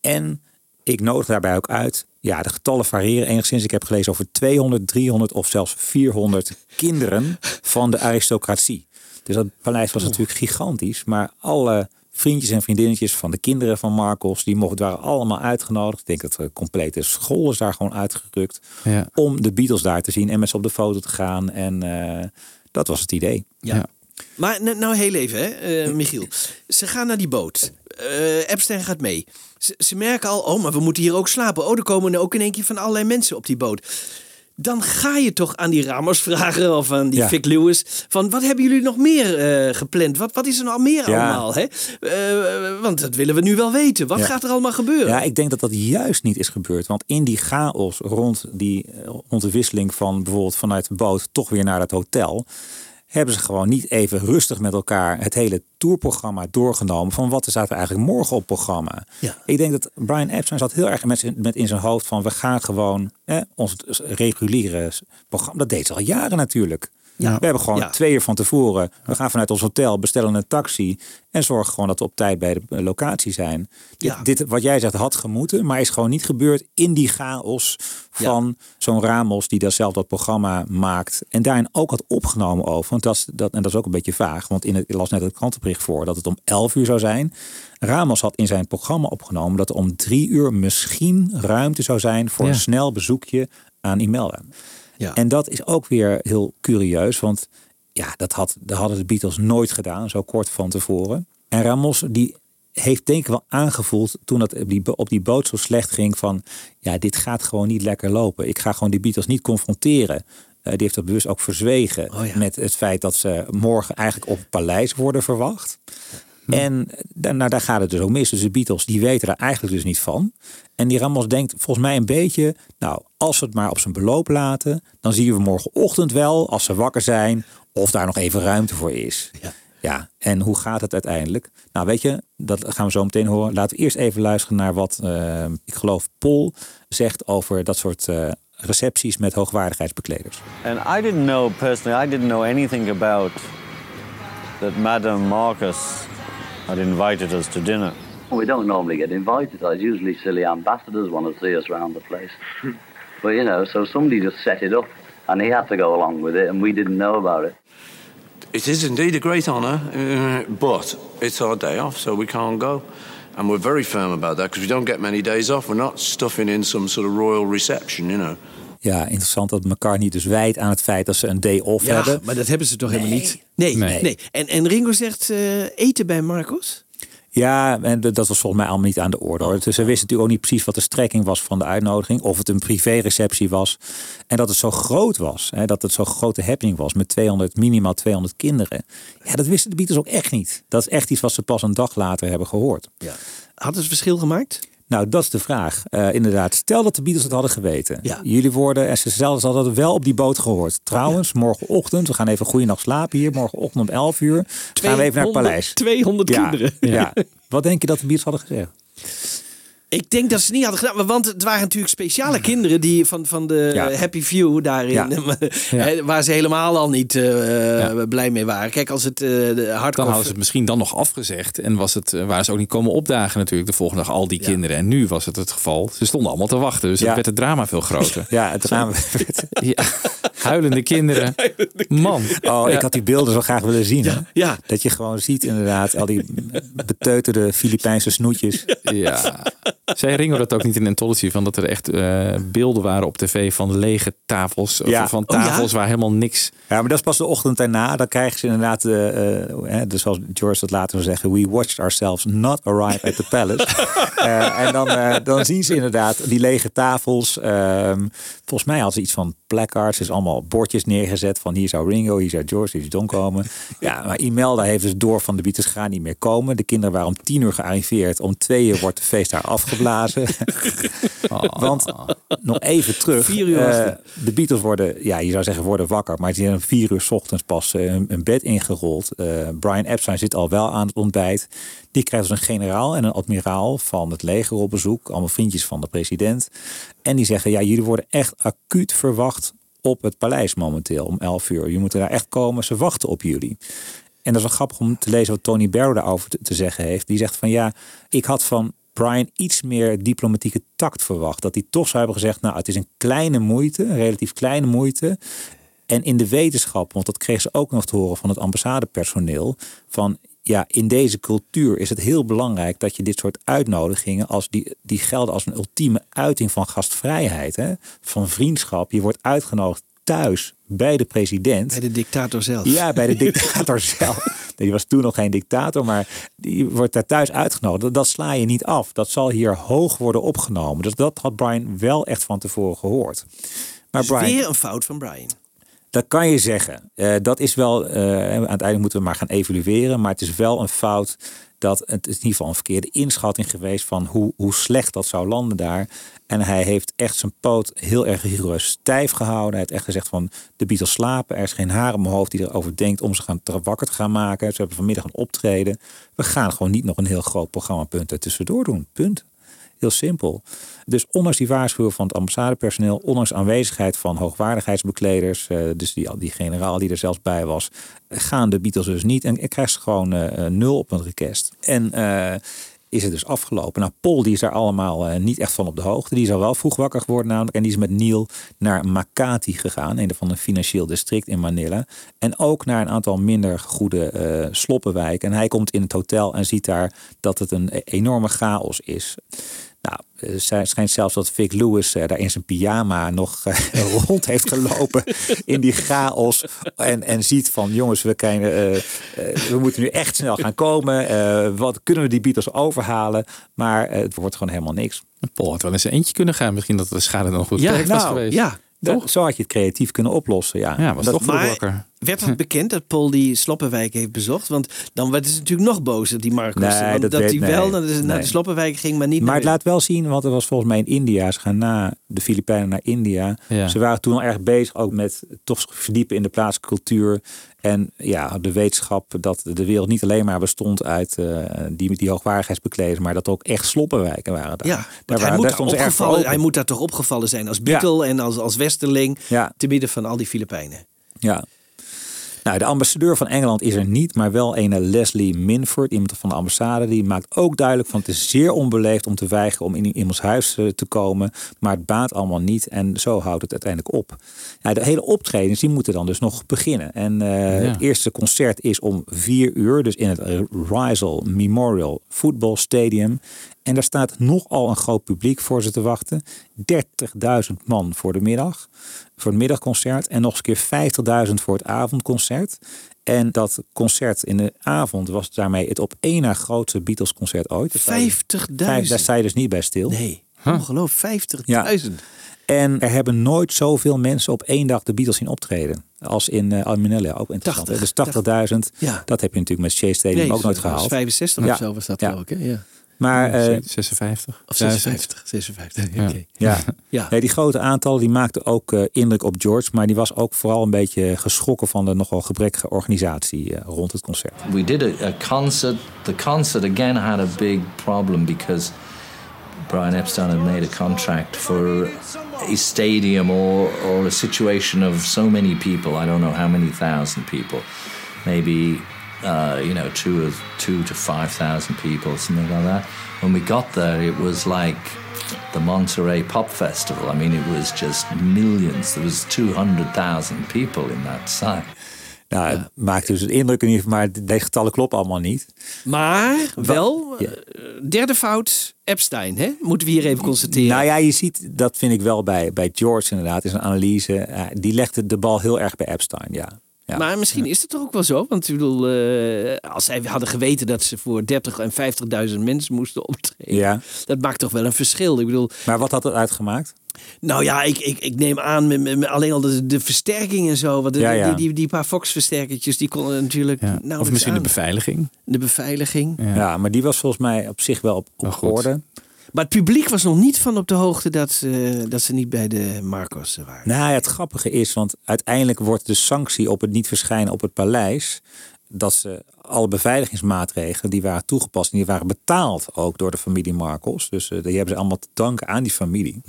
Speaker 10: En ik nodig daarbij ook uit, ja, de getallen variëren enigszins. Ik heb gelezen over 200, 300 of zelfs 400 kinderen van de aristocratie. Dus dat paleis was natuurlijk gigantisch, maar alle vriendjes en vriendinnetjes van de kinderen van Marcos, die mochten, waren allemaal uitgenodigd. Ik denk dat de complete school is daar gewoon uitgerukt
Speaker 12: Ja.
Speaker 10: om de Beatles daar te zien en met ze op de foto te gaan. En eh, dat was het idee.
Speaker 11: Ja. Maar n- nou heel even, hè, eh, Michiel. Ze gaan naar die boot. Eh Epstein gaat mee. Ze, ze merken al, oh, maar we moeten hier ook slapen. Oh, er komen ook in één keer van allerlei mensen op die boot. Dan ga je toch aan die Ramos vragen of aan die
Speaker 10: Ja.
Speaker 11: Vic Lewis. Van wat hebben jullie nog meer eh, gepland? Wat, wat is er nou meer
Speaker 10: Ja.
Speaker 11: allemaal? Hè? Eh, want dat willen we nu wel weten. Wat
Speaker 10: Ja.
Speaker 11: gaat er allemaal gebeuren?
Speaker 10: Ja, ik denk dat dat juist niet is gebeurd. Want in die chaos rond, die, eh, rond de wisseling van bijvoorbeeld vanuit de boot toch weer naar het hotel. Hebben ze gewoon niet even rustig met elkaar het hele tourprogramma doorgenomen. Van wat staat er eigenlijk morgen op programma? Ik denk dat Brian Epstein zat heel erg met, met in zijn hoofd van we gaan gewoon ons reguliere programma. Dat deed ze al jaren natuurlijk.
Speaker 11: Ja.
Speaker 10: We hebben gewoon twee uur van tevoren. We gaan vanuit ons hotel, bestellen een taxi. En zorgen gewoon dat we op tijd bij de eh, locatie zijn. Dit, wat jij zegt, had gemoeten. Maar is gewoon niet gebeurd in die chaos van zo'n Ramos. Die daar zelf dat programma maakt. En daarin ook had opgenomen over. Want dat, is- dat, en dat is ook een beetje vaag. Want in het, ik las net het krantenbericht voor dat het om 11 uur zou zijn. Ramos had in zijn programma opgenomen dat er om drie uur misschien ruimte zou zijn voor
Speaker 12: Ja.
Speaker 10: een snel bezoekje aan Imelda.
Speaker 11: Ja.
Speaker 10: En dat is ook weer heel curieus, want ja, dat, had, dat hadden de Beatles nooit gedaan, zo kort van tevoren. En Ramos, die heeft denk ik wel aangevoeld toen dat op die, op die boot zo slecht ging van, ja, dit gaat gewoon niet lekker lopen. Ik ga gewoon die Beatles niet confronteren. Eh, die heeft dat bewust ook verzwegen
Speaker 11: Oh ja.
Speaker 10: met het feit dat ze morgen eigenlijk op het paleis worden verwacht. En da- nou, daar gaat het dus ook mis. Dus de Beatles die weten daar eigenlijk dus niet van. En die Ramos denkt volgens mij een beetje... nou, als we het maar op zijn beloop laten... dan zien we morgenochtend wel, als ze wakker zijn... of daar nog even ruimte voor is.
Speaker 11: Ja.
Speaker 10: Ja, en hoe gaat het uiteindelijk? Nou, weet je, dat gaan we zo meteen horen. Laten we eerst even luisteren naar wat, eh, ik geloof, Paul zegt over dat soort eh, recepties met hoogwaardigheidsbekleders.
Speaker 18: And I didn't know personally, I didn't know anything about that Madame Marcus had invited us to dinner.
Speaker 19: We don't normally get invited. It's usually silly ambassadors want to see us around the place. but you know, so somebody just set it up, and he had to go along with it, and we didn't know about it.
Speaker 20: It is indeed a great honour, uh, but it's our day off, so we can't go. And we're very firm about that because we don't get many days off. We're not stuffing in some sort of royal reception, you know.
Speaker 10: Ja, interessant dat McCartney dus wijt aan het feit dat ze een day off
Speaker 11: Ja,
Speaker 10: hebben.
Speaker 11: maar dat hebben ze toch helemaal niet? Nee, nee.
Speaker 10: Nee.
Speaker 11: En, en Ringo zegt eh, eten bij Marcos?
Speaker 10: Ja, en dat was volgens mij allemaal niet aan de orde. Hoor. Dus ze wisten natuurlijk ook niet precies wat de strekking was van de uitnodiging. Of het een privéreceptie was. En dat het zo groot was. Hè, dat het zo'n grote happening was met 200, minimaal 200 kinderen. Ja, dat wisten de Beatles ook echt niet. Dat is echt iets wat ze pas een dag later hebben gehoord.
Speaker 11: Ja. Hadden ze verschil gemaakt?
Speaker 10: Nou, dat is de vraag. Eh, inderdaad, stel dat de Beatles het hadden geweten.
Speaker 11: Ja.
Speaker 10: Jullie worden, en ze zelfs hadden wel op die boot gehoord. Trouwens, morgenochtend, we gaan even goede nacht slapen hier. Morgenochtend om 11 uur gaan we even naar het
Speaker 11: 200
Speaker 10: paleis.
Speaker 11: 200
Speaker 10: Ja,
Speaker 11: kinderen.
Speaker 10: Ja. Wat denk je dat de Beatles hadden gezegd?
Speaker 11: Ik denk dat ze het niet hadden gedaan. Want het waren natuurlijk speciale kinderen die van, van de
Speaker 10: Ja.
Speaker 11: Happy Few daarin.
Speaker 10: Ja.
Speaker 11: Waar ze helemaal al niet eh, blij mee waren. Kijk, als het eh de
Speaker 12: Dan hadden ze het misschien dan nog afgezegd. En was het, eh, waren ze ook niet komen opdagen natuurlijk de volgende dag, al die kinderen. En nu was het het geval. Ze stonden allemaal te wachten. Dus
Speaker 10: Ja.
Speaker 12: het werd het drama veel groter.
Speaker 10: Ja, het drama.
Speaker 12: Ja. Huilende kinderen. Man.
Speaker 10: Oh, ik had die beelden zo graag willen zien.
Speaker 11: ja.
Speaker 10: Dat je gewoon ziet inderdaad al die beteuterde Filipijnse snoetjes.
Speaker 12: Ja. Zei Ringo dat ook niet in Anthology? Van dat er echt eh, beelden waren op tv van lege tafels. Of van
Speaker 10: Oh, ja?
Speaker 12: tafels waar helemaal niks...
Speaker 10: Ja, maar dat is pas de ochtend daarna. Dan krijgen ze inderdaad, eh, eh, dus zoals George dat later zou zeggen, we watched ourselves not arrive at the palace. En dan, dan zien ze inderdaad die lege tafels. Ehm, volgens mij hadden ze iets van placards, dus allemaal bordjes neergezet van hier zou Ringo, hier zou George, hier zou John komen. Ja, maar Imelda heeft dus door van de Beatles gaan niet meer komen. De kinderen waren om tien uur gearriveerd. Om twee uur wordt de feest daar afgeblazen. Want nog even terug.
Speaker 11: Vier uur
Speaker 10: eh, de Beatles worden, ja, je zou zeggen worden wakker. Maar die zijn om vier uur 's ochtends pas eh, een, een bed ingerold. Eh, Brian Epstein zit al wel aan het ontbijt. Die krijgt dus een generaal en een admiraal van het leger op bezoek. Allemaal vriendjes van de president. En die zeggen, ja, jullie worden echt acuut verwacht op het paleis momenteel om 11 uur. Je moet er daar echt komen, ze wachten op jullie. En dat is wel grappig om te lezen wat Tony Barrow daarover te, te zeggen heeft. Die zegt van ja, ik had van Brian iets meer diplomatieke tact verwacht. Dat hij toch zou hebben gezegd, nou het is een kleine moeite, een relatief kleine moeite. En in de wetenschap, want dat kreeg ze ook nog te horen van het ambassadepersoneel, van ja, in deze cultuur is het heel belangrijk dat je dit soort uitnodigingen, als die, die gelden als een ultieme uiting van gastvrijheid, hè, van vriendschap. Je wordt uitgenodigd thuis bij de president.
Speaker 11: Bij de dictator zelf.
Speaker 10: Ja, bij de dictator zelf. Die was toen nog geen dictator, maar die wordt daar thuis uitgenodigd. Dat, dat sla je niet af. Dat zal hier hoog worden opgenomen. Dus dat had Brian wel echt van tevoren gehoord. Maar
Speaker 11: Dus
Speaker 10: Brian,
Speaker 11: weer een fout van Brian.
Speaker 10: dat kan je zeggen. Eh, dat is wel, eh, uiteindelijk moeten we maar gaan evalueren. Maar het is wel een fout dat het is in ieder geval een verkeerde inschatting geweest van hoe, hoe slecht dat zou landen daar. En hij heeft echt zijn poot heel erg rigoureus stijf gehouden. Hij heeft echt gezegd van de Beatles slapen. Er is geen haar op mijn hoofd die erover denkt om ze gaan wakker te gaan maken. Ze hebben vanmiddag een optreden. We gaan gewoon niet nog een heel groot programmapunt er tussendoor doen. Punt. Heel simpel. Dus ondanks die waarschuwing van het ambassadepersoneel, ondanks aanwezigheid van hoogwaardigheidsbekleders, eh, dus die, die generaal die er zelfs bij was, gaan de Beatles dus niet. En krijgt ze gewoon eh, eh, nul op een request. En is het dus afgelopen. Nou, Paul die is daar allemaal niet echt van op de hoogte. Die is al wel vroeg wakker geworden namelijk. En die is met Neil naar Makati gegaan. Een van een financieel district in Manila. En ook naar een aantal minder goede eh sloppenwijken. En hij komt in het hotel en ziet daar dat het een e- enorme chaos is. Nou, eh, het schijnt zelfs dat Vic Lewis eh, daar in zijn pyjama nog eh, rond heeft gelopen in die chaos. En, en ziet van jongens, we, eh, eh, we moeten nu echt snel gaan komen. Eh, wat kunnen we die Beatles overhalen? Maar eh, het wordt gewoon helemaal niks.
Speaker 12: Paul had wel eens een eentje kunnen gaan. Misschien dat de schade nog goed
Speaker 10: Ja,
Speaker 12: was
Speaker 10: nou,
Speaker 12: geweest.
Speaker 10: ja, dat- zo had je het creatief kunnen oplossen. Ja,
Speaker 12: Ja, was
Speaker 10: Dat-
Speaker 12: toch
Speaker 11: Maar. Werd het bekend dat Paul die Sloppenwijk heeft bezocht? Want dan werd het natuurlijk nog bozer, die Marcus.
Speaker 10: Nee,
Speaker 11: Want
Speaker 10: dat
Speaker 11: dat
Speaker 10: weet-
Speaker 11: hij wel
Speaker 10: nee,
Speaker 11: naar de, naar
Speaker 10: nee.
Speaker 11: de Sloppenwijk ging, maar niet
Speaker 10: Maar
Speaker 11: naar
Speaker 10: het laat wel zien, want er was volgens mij in India. Ze gaan na de Filipijnen naar India.
Speaker 12: Ja.
Speaker 10: Ze waren toen al erg bezig ook met toch verdiepen in de plaatselijke cultuur. En ja, de wetenschap dat de wereld niet alleen maar bestond uit eh, die, die hoogwaardigheidsbekleders, maar dat ook echt sloppenwijken waren daar.
Speaker 11: Ja,
Speaker 10: daar
Speaker 11: want hij
Speaker 10: waren-
Speaker 11: moet,
Speaker 10: daar
Speaker 11: opgevallen, hij moet daar toch opgevallen zijn als Beatle en als, als Westerling.
Speaker 10: Ja.
Speaker 11: Te midden van al die Filipijnen.
Speaker 10: Ja. Nou, de ambassadeur van Engeland is er niet, maar wel een Leslie Minford, iemand van de ambassade. Die maakt ook duidelijk van het is zeer onbeleefd om te weigeren om in iemands huis eh, te komen. Maar het baat allemaal niet en zo houdt het uiteindelijk op. Nou, de hele optredens die moeten dan dus nog beginnen. En eh,
Speaker 12: Ja.
Speaker 10: het eerste concert is om vier uur, dus in het Rizal Memorial Football Stadium. En daar staat nogal een groot publiek voor ze te wachten. 30.000 man voor de middag, voor het middagconcert. En nog eens een keer 50.000 voor het avondconcert. En dat concert in de avond was daarmee het op één na grootste Beatles concert ooit. Daar sta je-
Speaker 11: 50.000?
Speaker 10: Vijf- Daar sta je dus niet bij stil.
Speaker 11: Nee, ongelooflijk. 50.000.
Speaker 10: En er hebben nooit zoveel mensen op één dag de Beatles zien optreden. Als in uh, ook interessant. hè?
Speaker 11: 80,
Speaker 10: dus 80.000,
Speaker 11: Ja.
Speaker 10: dat heb je natuurlijk met Shea Stadium
Speaker 11: Nee,
Speaker 10: ook nooit gehaald.
Speaker 11: 65 of zo was dat ik, hè? Ja.
Speaker 10: Maar, eh,
Speaker 12: 56.
Speaker 11: Of 56. 56.
Speaker 12: Ja.
Speaker 11: Oké.
Speaker 10: Ja.
Speaker 11: Ja.
Speaker 10: Nee, die grote aantallen die maakten ook eh, indruk op George. Maar die was ook vooral een beetje geschrokken van de nogal gebrekkige organisatie eh, rond het concert.
Speaker 8: We did a, a concert. The concert again had a big problem because Brian Epstein had made a contract for a stadium or, or a situation of so many people. I don't know how many thousand people. Maybe, uh, you know, two, or, two to 5,000 people, something like that. When we got there, it was like the Monterey Pop Festival. I mean, it was just millions. There was 200,000 people in that site.
Speaker 10: Nou, het maakte dus een indruk in ieder geval, maar de getallen kloppen allemaal niet.
Speaker 11: Maar wel,
Speaker 10: Ja.
Speaker 11: eh, derde fout, Epstein, hè? Moeten we hier even constateren.
Speaker 10: Nou ja, je ziet, dat vind ik wel bij, bij George inderdaad, is een analyse. eh, die legde de bal heel erg bij Epstein, ja. Ja.
Speaker 11: Maar misschien is het toch ook wel zo. Want ik bedoel, eh, als zij hadden geweten dat ze voor 30 en 50.000 mensen moesten optreden.
Speaker 10: Ja.
Speaker 11: Dat maakt toch wel een verschil. Ik bedoel,
Speaker 10: Maar wat had het uitgemaakt?
Speaker 11: nou ja, ik, ik, ik neem aan met, met- met alleen al de, de versterking en zo. Want de-
Speaker 10: Ja, ja.
Speaker 11: Die, die, die paar Fox-versterkertjes, die konden natuurlijk
Speaker 12: Ja. Of misschien de beveiliging.
Speaker 11: De beveiliging.
Speaker 10: Ja. maar die was volgens mij op zich wel op, op
Speaker 12: goed.
Speaker 10: orde.
Speaker 11: Maar het publiek was nog niet van op de hoogte dat ze, dat ze niet bij de Marcos waren.
Speaker 10: Nou, ja, het grappige is, want uiteindelijk wordt de sanctie op het niet verschijnen op het paleis. Dat ze alle beveiligingsmaatregelen die waren toegepast en die waren betaald ook door de familie Marcos. Dus eh, die hebben ze allemaal te danken aan die familie.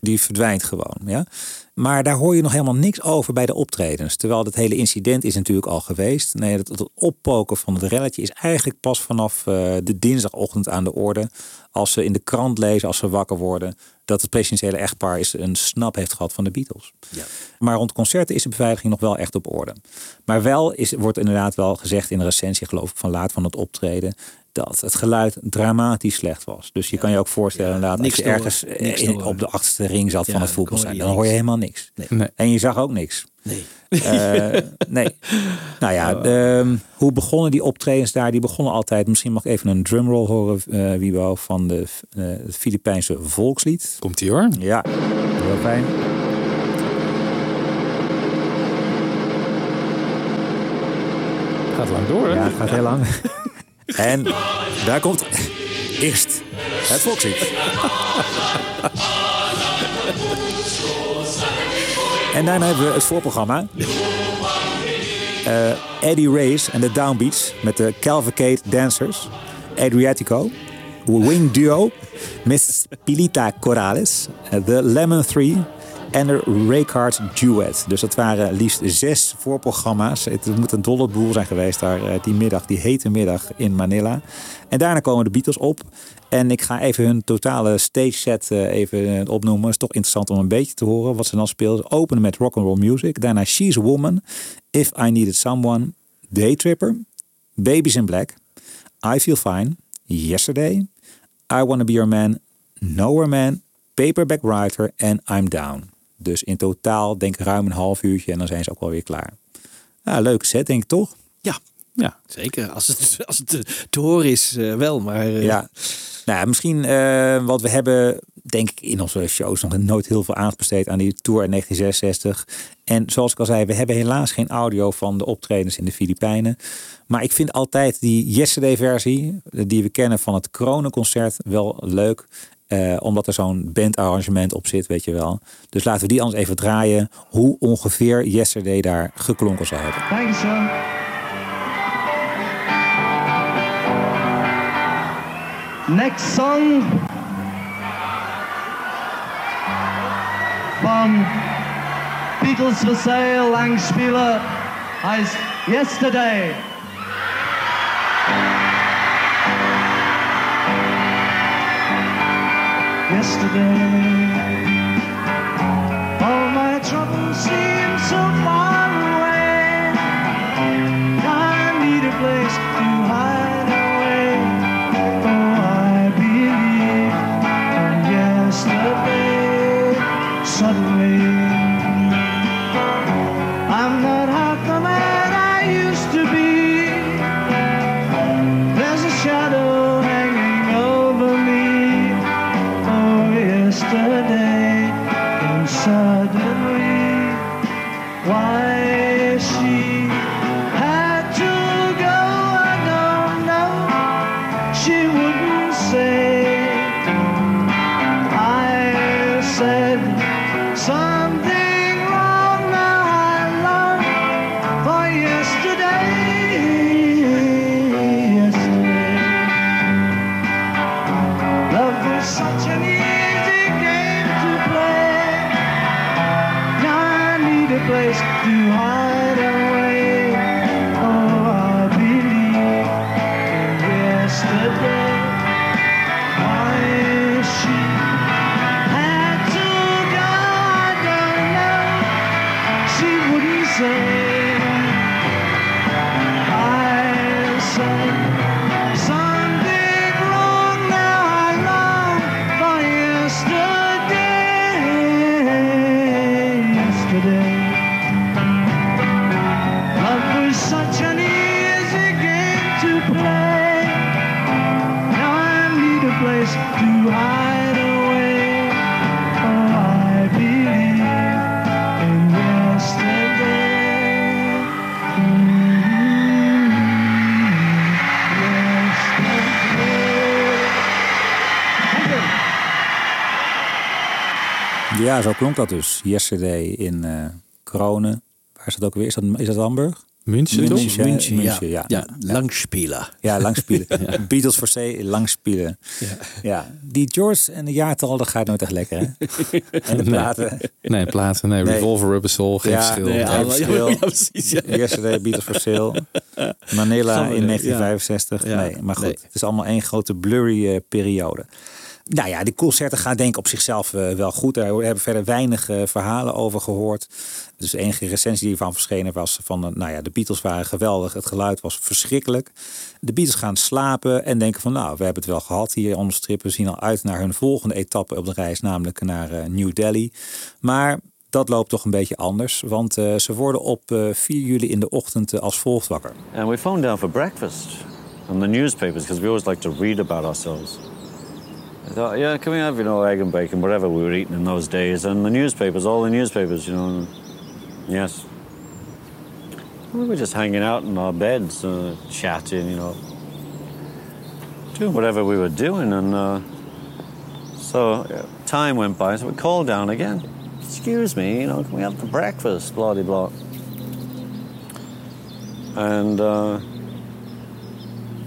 Speaker 10: Die verdwijnt gewoon. Ja? Maar daar hoor je nog helemaal niks over bij de optredens. Terwijl het hele incident is natuurlijk al geweest. Nee, het, het oppoken van het relletje is eigenlijk pas vanaf eh, de dinsdagochtend aan de orde. Als ze in de krant lezen, als ze wakker worden, dat het presidentiële echtpaar is een snap heeft gehad van de Beatles. Maar rond concerten is de beveiliging nog wel echt op orde. Maar wel is, wordt inderdaad wel gezegd in de recensie, geloof ik, van laat van het optreden. Dat het geluid dramatisch slecht was. Dus je kan je ook voorstellen, inderdaad, als
Speaker 11: niks
Speaker 10: je
Speaker 11: te
Speaker 10: ergens eh, in- op de achterste ring zat
Speaker 11: Ja,
Speaker 10: van het
Speaker 11: dan
Speaker 10: voetbalstadion,
Speaker 11: je
Speaker 10: dan hoor je helemaal niks.
Speaker 11: Nee.
Speaker 10: En je zag ook niks.
Speaker 11: Nee.
Speaker 10: Eh, nee. Nou ja, ehm, hoe begonnen die optredens daar? Die begonnen altijd, misschien mag ik even een drumroll horen, eh Wiebo, van de, eh, het Filipijnse volkslied.
Speaker 12: Komt ie hoor.
Speaker 10: Ja, heel fijn.
Speaker 12: Gaat lang door, hè?
Speaker 10: Ja, het gaat heel lang. en daar komt eerst het volkslied. en daarna hebben we het voorprogramma. Eh, Eddie Reyes en de Downbeats met de Cavalcade Dancers. Adriatico. Wing Duo. Miss Pilita Corrales. eh, The Lemon 3. En de Raycard Duet. Dus dat waren liefst zes voorprogramma's. Het moet een dolle boel zijn geweest daar eh, die middag, die hete middag in Manila. En daarna komen de Beatles op. En ik ga even hun totale stage set eh, even eh, opnoemen. Het is toch interessant om een beetje te horen wat ze dan speelden. Openen met rock and roll music. Daarna She's a Woman. If I Needed Someone. Daytripper. Babies in Black. I Feel Fine. Yesterday. I Wanna Be Your Man. Nowhere Man. Paperback Writer en I'm Down. Dus in totaal denk ik ruim een half uurtje en dan zijn ze ook wel weer klaar. Ja, leuke set denk ik toch?
Speaker 11: Ja,
Speaker 12: ja.
Speaker 11: zeker. Als het, als het te- te horen is, eh, wel. Maar eh,
Speaker 10: Ja. Nou misschien eh, wat we hebben, denk ik, in onze shows nog nooit heel veel aandacht besteed aan die tour in 1966. En zoals ik al zei, we hebben helaas geen audio van de optredens in de Filipijnen. Maar ik vind altijd die Yesterday-versie, die we kennen van het Kronenconcert, wel leuk. Eh, omdat er zo'n bandarrangement op zit, weet je wel. Dus laten we die anders even draaien. Hoe ongeveer Yesterday daar geklonken zou hebben.
Speaker 21: Thank you, sir. Next song from Beatles for Sale, Langspieler, heißt Yesterday. Yesterday,
Speaker 10: Ja, zo klonk dat dus. Yesterday in eh Kronen. Waar is dat ook weer? Is dat, is dat Hamburg?
Speaker 12: München, toch?
Speaker 11: München, München, ja.
Speaker 10: München, ja.
Speaker 11: Ja, langspelen.
Speaker 10: Ja, langspelen. Beatles voor C, langspelen. Ja. Die George en de jaartal, dat gaat nooit echt lekker, hè? En de platen.
Speaker 12: Nee, platen. Nee,
Speaker 10: Nee.
Speaker 12: Revolver, Rubber Soul, geen
Speaker 10: Ja,
Speaker 12: verschil.
Speaker 10: nee, geen verschil.
Speaker 11: Ja, precies, ja.
Speaker 10: Yesterday, Beatles for Sale. Manila in
Speaker 11: er,
Speaker 10: 1965.
Speaker 11: ja.
Speaker 10: Nee, maar goed.
Speaker 11: Nee.
Speaker 10: Het is allemaal één grote blurry eh, periode. Nou ja, die concerten gaan denk ik op zichzelf eh, wel goed. Daar hebben we verder weinig eh, verhalen over gehoord. Dus de enige recensie die ervan verschenen was van... eh, nou ja, de Beatles waren geweldig. Het geluid was verschrikkelijk. De Beatles gaan slapen en denken van... nou, we hebben het wel gehad hier on the strip. We zien al uit naar hun volgende etappe op de reis. Namelijk naar New Delhi. Maar dat loopt toch een beetje anders. Want ze worden op eh, 4 juli in de ochtend als volgt wakker.
Speaker 18: And we phoned down for breakfast from the newspapers because we always like to read about ourselves. I thought, yeah, can we have, you know, egg and bacon, whatever we were eating in those days, and the newspapers, all the newspapers, you know. yes. We were just hanging out in our beds, uh, chatting, you know, doing whatever we were doing, and uh, so time went by, so we called down again. Excuse me, you know, can we have the breakfast? Blah, blah, blah. And uh,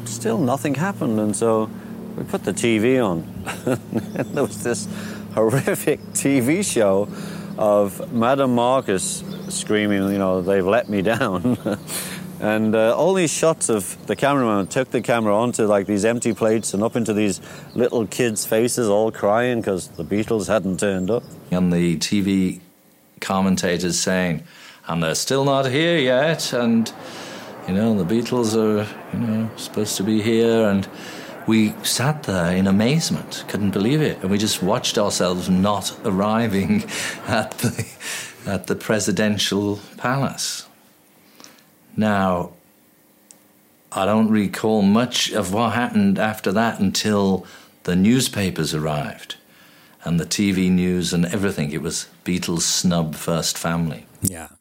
Speaker 18: still nothing happened. And so we put the TV on. there was this horrific TV show of Madame Marcus screaming, you know, they've let me down. and uh, all these shots of the cameraman took the camera onto like these empty plates and up into these little kids' faces all crying because the Beatles hadn't turned up.
Speaker 8: And the TV commentators saying, and they're still not here yet, and you know, the Beatles are, you know, supposed to be here, and we sat there in amazement, couldn't believe it, and we just watched ourselves not arriving at the at the presidential palace. Now, I don't recall much of what happened after that until the newspapers arrived and the TV news and everything. It was Beatles snub first family.
Speaker 10: Ja.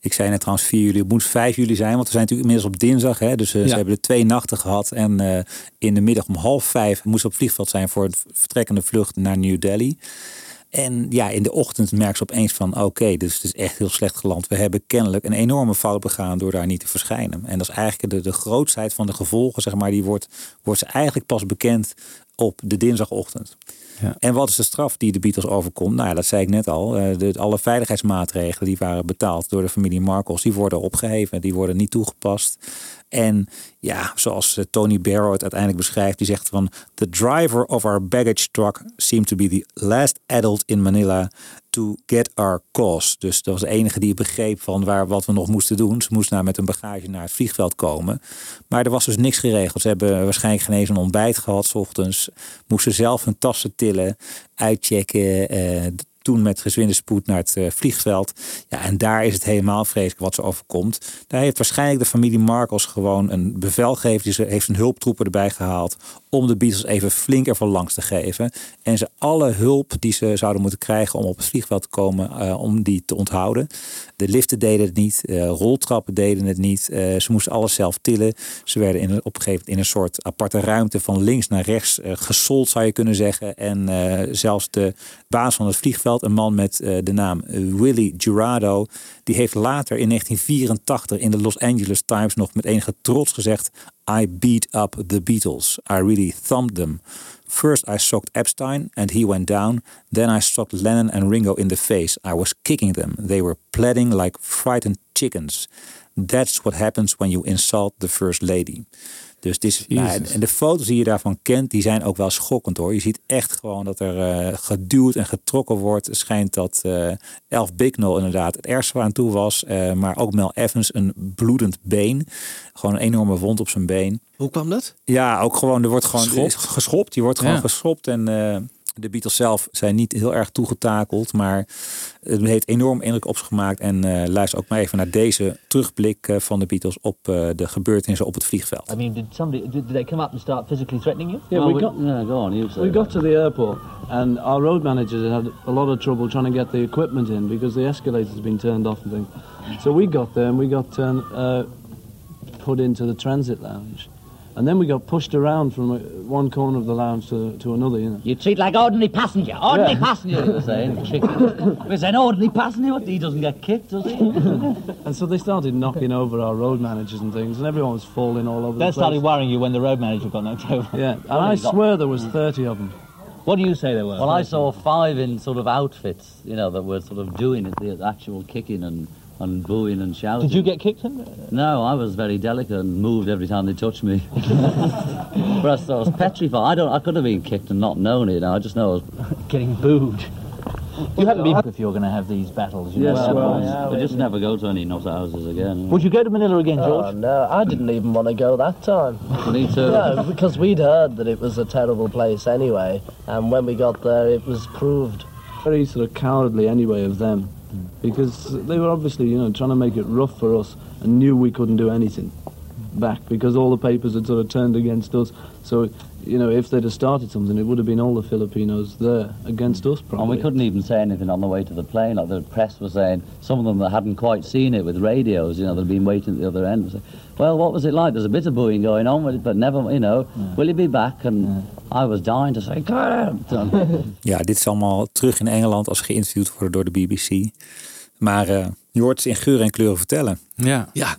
Speaker 10: Ik zei net trouwens 4 juli, het moet 5 juli zijn, want we zijn natuurlijk inmiddels op dinsdag. Hè, dus eh,
Speaker 12: Ja.
Speaker 10: ze hebben er twee nachten gehad. En eh, in de middag om half vijf moest op het vliegveld zijn voor het vertrekkende vlucht naar New Delhi. En ja, in de ochtend merken ze opeens van oké, dus het is echt heel slecht geland. We hebben kennelijk een enorme fout begaan door daar niet te verschijnen. En dat is eigenlijk de, de grootheid van de gevolgen, zeg maar, die wordt, wordt ze eigenlijk pas bekend op de dinsdagochtend. En wat is de straf die de Beatles overkomt? Nou dat zei ik net al. Eh, De, alle veiligheidsmaatregelen die waren betaald door de familie Marcos, die worden opgeheven, die worden niet toegepast. En ja, zoals eh, Tony Barrow het uiteindelijk beschrijft, die zegt van the driver of our baggage truck seemed to be the last adult in Manila to get our cause. Dus dat was de enige die begreep van waar wat we nog moesten doen. Ze moesten nou met een bagage naar het vliegveld komen. Maar er was dus niks geregeld. Ze hebben waarschijnlijk geen eens een ontbijt gehad 's ochtends. Moesten zelf hun tassen tillen, uitchecken. eh, met gezwinde spoed naar het eh, vliegveld. Ja, en daar is het helemaal vreselijk wat ze overkomt. Daar heeft waarschijnlijk de familie Marcos gewoon een bevel gegeven. Die ze heeft een hulptroepen erbij gehaald om de Beatles even flink ervan langs te geven. En ze alle hulp die ze zouden moeten krijgen om op het vliegveld te komen, eh, om die te onthouden. De liften deden het niet, eh, roltrappen deden het niet. Ze moesten alles zelf tillen. Ze werden in, op een gegeven moment in een soort aparte ruimte van links naar rechts gesold, zou je kunnen zeggen. En zelfs de baas van het vliegveld, een man met eh, de naam Willy Jurado, die heeft later in 1984 in de Los Angeles Times nog met enige trots gezegd: I beat up the Beatles. I really thumped them. First I socked Epstein and he went down. Then I socked Lennon and Ringo in the face. I was kicking them. They were pleading like frightened chickens. That's what happens when you insult the first lady. Dus het is, nou, en de foto's die je daarvan kent, die zijn ook wel schokkend hoor. Je ziet echt gewoon dat er eh, geduwd en getrokken wordt. Het schijnt dat eh Elf Bicknell inderdaad het ergste aan toe was. eh, maar ook Mel Evans een bloedend been. Gewoon een enorme wond op zijn been.
Speaker 11: Hoe kwam dat?
Speaker 10: Ja, ook gewoon, er wordt gewoon
Speaker 12: Geschopt.
Speaker 10: geschopt. Je wordt gewoon
Speaker 12: Ja.
Speaker 10: geschopt en de Beatles zelf zijn niet heel erg toegetakeld, maar het heeft enorm indruk op ze gemaakt. En eh, luister ook maar even naar deze terugblik eh, van de Beatles op eh, de gebeurtenissen op het vliegveld.
Speaker 22: I mean, did somebody did, they come up and start physically threatening you?
Speaker 23: Yeah,
Speaker 22: Well,
Speaker 23: we got.
Speaker 22: Yeah, go on.
Speaker 23: We
Speaker 22: that.
Speaker 23: got to the airport, and our road managers had a lot of trouble trying to get the equipment in because the escalator's been turned off and things. So we got there and we got turned, uh, put into the transit lounge, And then we got pushed around from uh, one corner of the lounge to, to another, you know.
Speaker 22: You treat like ordinary passenger. Ordinary
Speaker 23: Yeah.
Speaker 22: passenger, they were saying. Chicken. We're ordinary passenger. What? He doesn't get kicked, does he?
Speaker 23: and so they started knocking over our road managers and things, and everyone was falling all over
Speaker 22: That
Speaker 23: the
Speaker 22: started worrying you when the road manager got knocked over.
Speaker 23: Yeah, and I swear there was 30 of them.
Speaker 22: What do you say they were?
Speaker 24: Well, I saw five in sort of outfits, you know, that were sort of doing it, the actual kicking and, and booing and shouting.
Speaker 22: Did you get kicked? In?
Speaker 24: No, I was very delicate and moved every time they touched me. but I, I was petrified. I don't. I could have been kicked and not known it. I just know I was
Speaker 22: getting booed. You haven't been if you're going to have these battles. You know,
Speaker 24: Yes, well,
Speaker 22: yeah,
Speaker 24: I just never go to any nut houses again.
Speaker 22: Would you go to Manila again,
Speaker 14: Oh,
Speaker 22: George?
Speaker 14: no, I didn't even want to go that time.
Speaker 24: Me too.
Speaker 14: No, because we'd heard that it was a terrible place anyway, and when we got there, it was proved.
Speaker 23: Very sort of cowardly anyway of them, because they were obviously, you know, trying to make it rough for us and knew we couldn't do anything back because all the papers had sort of turned against us. So, you know, if they'd have started something, it would have been all the Filipinos there against us, probably.
Speaker 24: And we couldn't even say anything on the way to the plane. Like the press was saying, some of them that hadn't quite seen it with radios, you know, they'd been waiting at the other end. Say, well, what was it like? There's a bit of booing going on, with it, but never, you know, will you be back? And I was dying to say.
Speaker 10: Ja, dit is allemaal terug in Engeland als ze geïnterviewd worden door de BBC. Maar eh, je hoort ze in geur en kleuren vertellen.
Speaker 12: Ja.
Speaker 11: ja.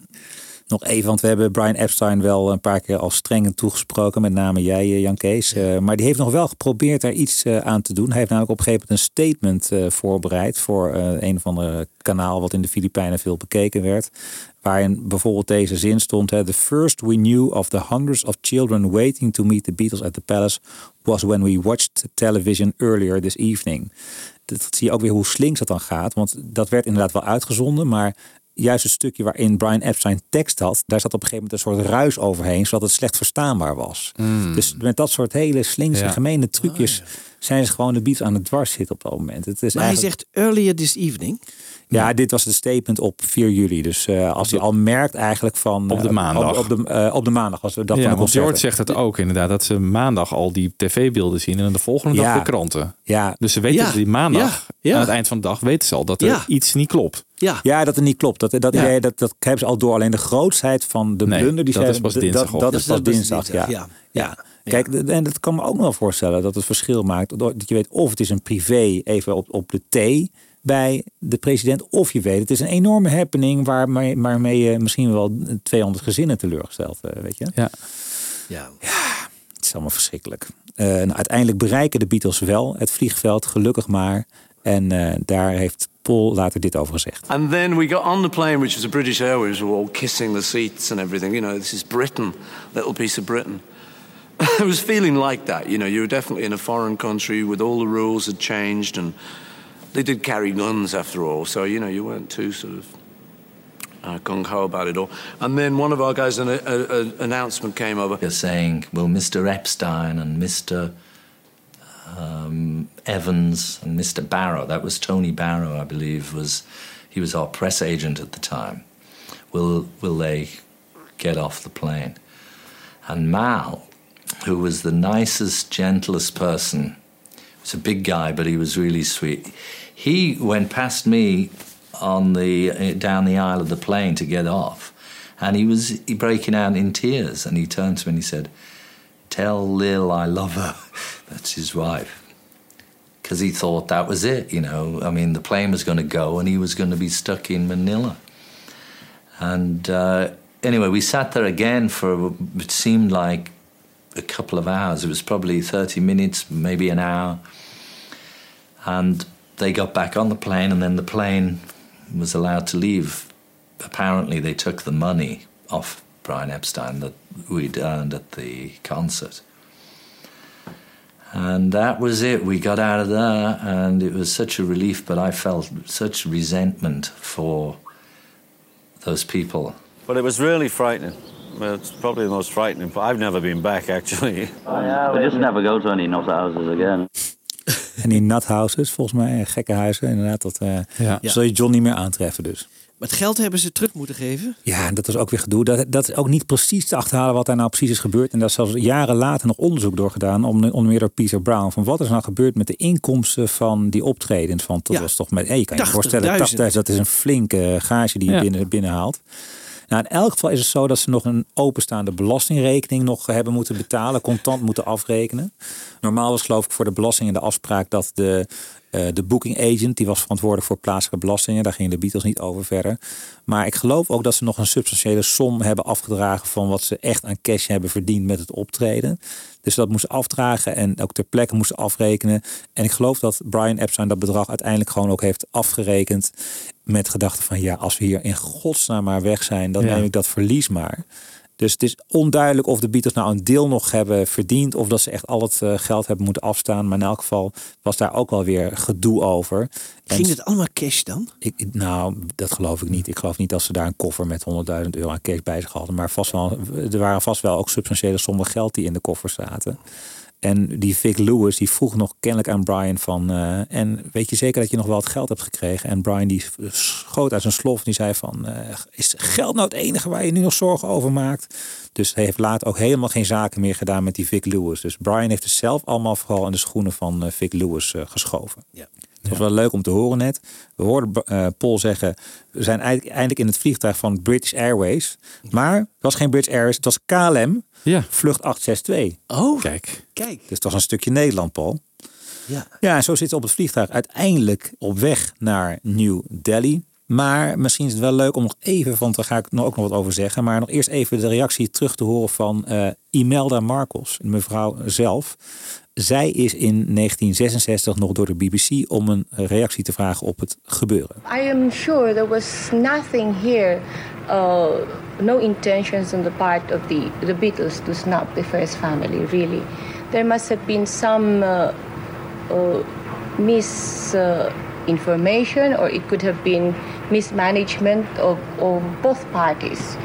Speaker 10: Nog even, want we hebben Brian Epstein wel een paar keer als streng toegesproken. Met name jij, eh, Jan Kees. Eh, maar die heeft nog wel geprobeerd daar iets aan te doen. Hij heeft namelijk op een gegeven moment een statement eh, voorbereid. Voor eh, een van de kanaal wat in de Filipijnen veel bekeken werd. Waarin bijvoorbeeld deze zin stond. The first we knew of the hundreds of children waiting to meet the Beatles at the palace. Was when we watched television earlier this evening. Dat zie je ook weer hoe slinks dat dan gaat. Want dat werd inderdaad wel uitgezonden. Maar juist het stukje waarin Brian Epstein tekst had, daar zat op een gegeven moment een soort ruis overheen, zodat het slecht verstaanbaar was.
Speaker 12: Mm.
Speaker 10: Dus met dat soort hele slinkse,
Speaker 12: Ja.
Speaker 10: gemene trucjes zijn ze gewoon de beats aan het dwars zitten op dat moment. Het is
Speaker 11: Maar hij
Speaker 10: eigenlijk-
Speaker 11: zegt earlier this evening.
Speaker 10: ja, dit was de statement op 4 juli. Dus eh, als je al merkt eigenlijk van...
Speaker 12: Op de
Speaker 10: eh,
Speaker 12: maandag.
Speaker 10: Op, op de, eh, op de maandag, als we dat
Speaker 12: ja,
Speaker 10: van de
Speaker 12: want. George zegt het ook inderdaad. Dat ze maandag al die tv-beelden zien. En de volgende dag de kranten.
Speaker 10: Ja.
Speaker 12: Dus ze weten
Speaker 10: Ja.
Speaker 12: dat die maandag,
Speaker 10: Ja. Ja.
Speaker 12: aan het eind van de dag, weten ze al dat er
Speaker 10: Ja.
Speaker 12: iets niet klopt.
Speaker 11: Ja.
Speaker 10: ja, dat het niet klopt. Dat, dat,
Speaker 12: Ja.
Speaker 10: idee, dat, dat hebben ze al door. Alleen de grootsheid van de
Speaker 12: Nee,
Speaker 10: blunder die
Speaker 12: dat
Speaker 10: zij
Speaker 12: is pas
Speaker 10: dat-
Speaker 12: dinsdag
Speaker 10: Dat, dat is pas
Speaker 11: is pas
Speaker 10: dinsdag,
Speaker 11: dinsdag,
Speaker 10: ja.
Speaker 11: ja.
Speaker 10: ja. Kijk, en dat kan me ook nog wel voorstellen dat het verschil maakt. Dat je weet of het is een privé even op, op de T bij de president. Of je weet het is een enorme happening waarmee, waarmee je misschien wel 200 gezinnen teleurgesteld eh, weet je.
Speaker 12: Ja.
Speaker 11: Ja.
Speaker 10: Het is allemaal verschrikkelijk. Eh, nou, uiteindelijk bereiken de Beatles wel het vliegveld, gelukkig maar. En eh, daar heeft Paul later dit over gezegd.
Speaker 20: And then we got on the plane, which was a British Airways. We were all kissing the seats and everything. You know, this is Britain, little piece of Britain. I was feeling like that. You know, you were definitely in a foreign country with all the rules had changed, and they did carry guns after all. So you know, you weren't too sort of uh, gung ho about it all. And then one of our guys, an a, a, announcement came over.
Speaker 8: They're saying, well, Mr. Epstein and Mr. Um, Evans and Mr. Barrow, that was Tony Barrow, I believe, was he was our press agent at the time. Will will they get off the plane? And Mal, who was the nicest, gentlest person, was a big guy, but he was really sweet. He went past me on the uh, down the aisle of the plane to get off, and he was breaking out in tears. And he turned to me and he said, "Tell Lil I love her." That's his wife. Because he thought that was it, you know. I mean, the plane was going to go, and he was going to be stuck in Manila. And uh, anyway, we sat there again for it seemed like a couple of hours. It was probably 30 minutes, maybe an hour. And they got back on the plane, and then the plane was allowed to leave. Apparently, they took the money off Brian Epstein that we'd earned at the concert. And that was it. We got out of there, and it was such a relief, but I felt such resentment for those people.
Speaker 18: But it was really frightening. Well, it's probably the most frightening. But I've never been back actually.
Speaker 24: Yeah, we just never go to any nut houses again.
Speaker 10: En in nathouses, volgens mij, eh, gekke huizen, inderdaad, dat eh
Speaker 11: Ja.
Speaker 10: zul je John niet meer aantreffen dus.
Speaker 11: Maar het geld hebben ze terug moeten geven.
Speaker 10: Ja, en dat was ook weer gedoe. Dat, dat is ook niet precies te achterhalen wat daar nou precies is gebeurd. En daar is zelfs jaren later nog onderzoek door gedaan, onder, onder meer door Peter Brown. Van wat is nou gebeurd met de inkomsten van die optredens? Van, dat
Speaker 11: Ja.
Speaker 10: was toch met, hey, je kan je
Speaker 11: 80.000.
Speaker 10: voorstellen, 80.000, dat is een flinke gage die je
Speaker 12: Ja.
Speaker 10: binnen, binnenhaalt. Nou, in elk geval is het zo dat ze nog een openstaande belastingrekening nog hebben moeten betalen, contant moeten afrekenen. Normaal was geloof ik voor de belastingen de afspraak dat de, eh, de booking agent, die was verantwoordelijk voor plaatselijke belastingen, daar gingen de Beatles niet over verder. Maar ik geloof ook dat ze nog een substantiële som hebben afgedragen van wat ze echt aan cash hebben verdiend met het optreden. Dus dat moesten afdragen en ook ter plekke moesten afrekenen. En ik geloof dat Brian Epstein dat bedrag uiteindelijk gewoon ook heeft afgerekend. Met gedachte van ja, als we hier in godsnaam maar weg zijn, dan
Speaker 12: Ja.
Speaker 10: neem ik dat verlies maar. Dus het is onduidelijk of de Beatles nou een deel nog hebben verdiend. Of dat ze echt al het eh, geld hebben moeten afstaan. Maar in elk geval was daar ook wel weer gedoe over. En
Speaker 11: Ging het allemaal cash dan?
Speaker 10: ik- nou, dat geloof ik niet. Ik geloof niet dat ze daar een koffer met 100.000 euro aan cash bij zich hadden. Maar vast wel, er waren vast wel ook substantiële sommen geld die in de koffer zaten. En die Vic Lewis, die vroeg nog kennelijk aan Brian van... eh, en weet je zeker dat je nog wel het geld hebt gekregen? En Brian die schoot uit zijn slof. Die zei van, eh, is geld nou het enige waar je nu nog zorgen over maakt? Dus hij heeft later ook helemaal geen zaken meer gedaan met die Vic Lewis. Dus Brian heeft het zelf allemaal vooral in de schoenen van eh, Vic Lewis geschoven.
Speaker 11: Ja.
Speaker 10: Dat was wel leuk om te horen net. We hoorden eh, Paul zeggen, we zijn eigenlijk eindelijk in het vliegtuig van British Airways. Maar het was geen British Airways, het was KLM,
Speaker 12: Ja.
Speaker 10: vlucht 862.
Speaker 11: Oh,
Speaker 12: Kijk.
Speaker 11: kijk.
Speaker 10: Dus het was een stukje Nederland, Paul.
Speaker 11: Ja.
Speaker 10: Ja, en zo zitten ze op het vliegtuig uiteindelijk op weg naar New Delhi. Maar misschien is het wel leuk om nog even, want daar ga ik nog ook nog wat over zeggen. Maar nog eerst even de reactie terug te horen van eh, Imelda Marcos, mevrouw zelf. Zij is in 1966 nog door de BBC om een reactie te vragen op het gebeuren.
Speaker 25: I am sure there was nothing here, uh, no intentions on the part of the, the Beatles to snap the first family, really. There must have been some uh, uh, misinformation, or it could have been mismanagement of, of both parties.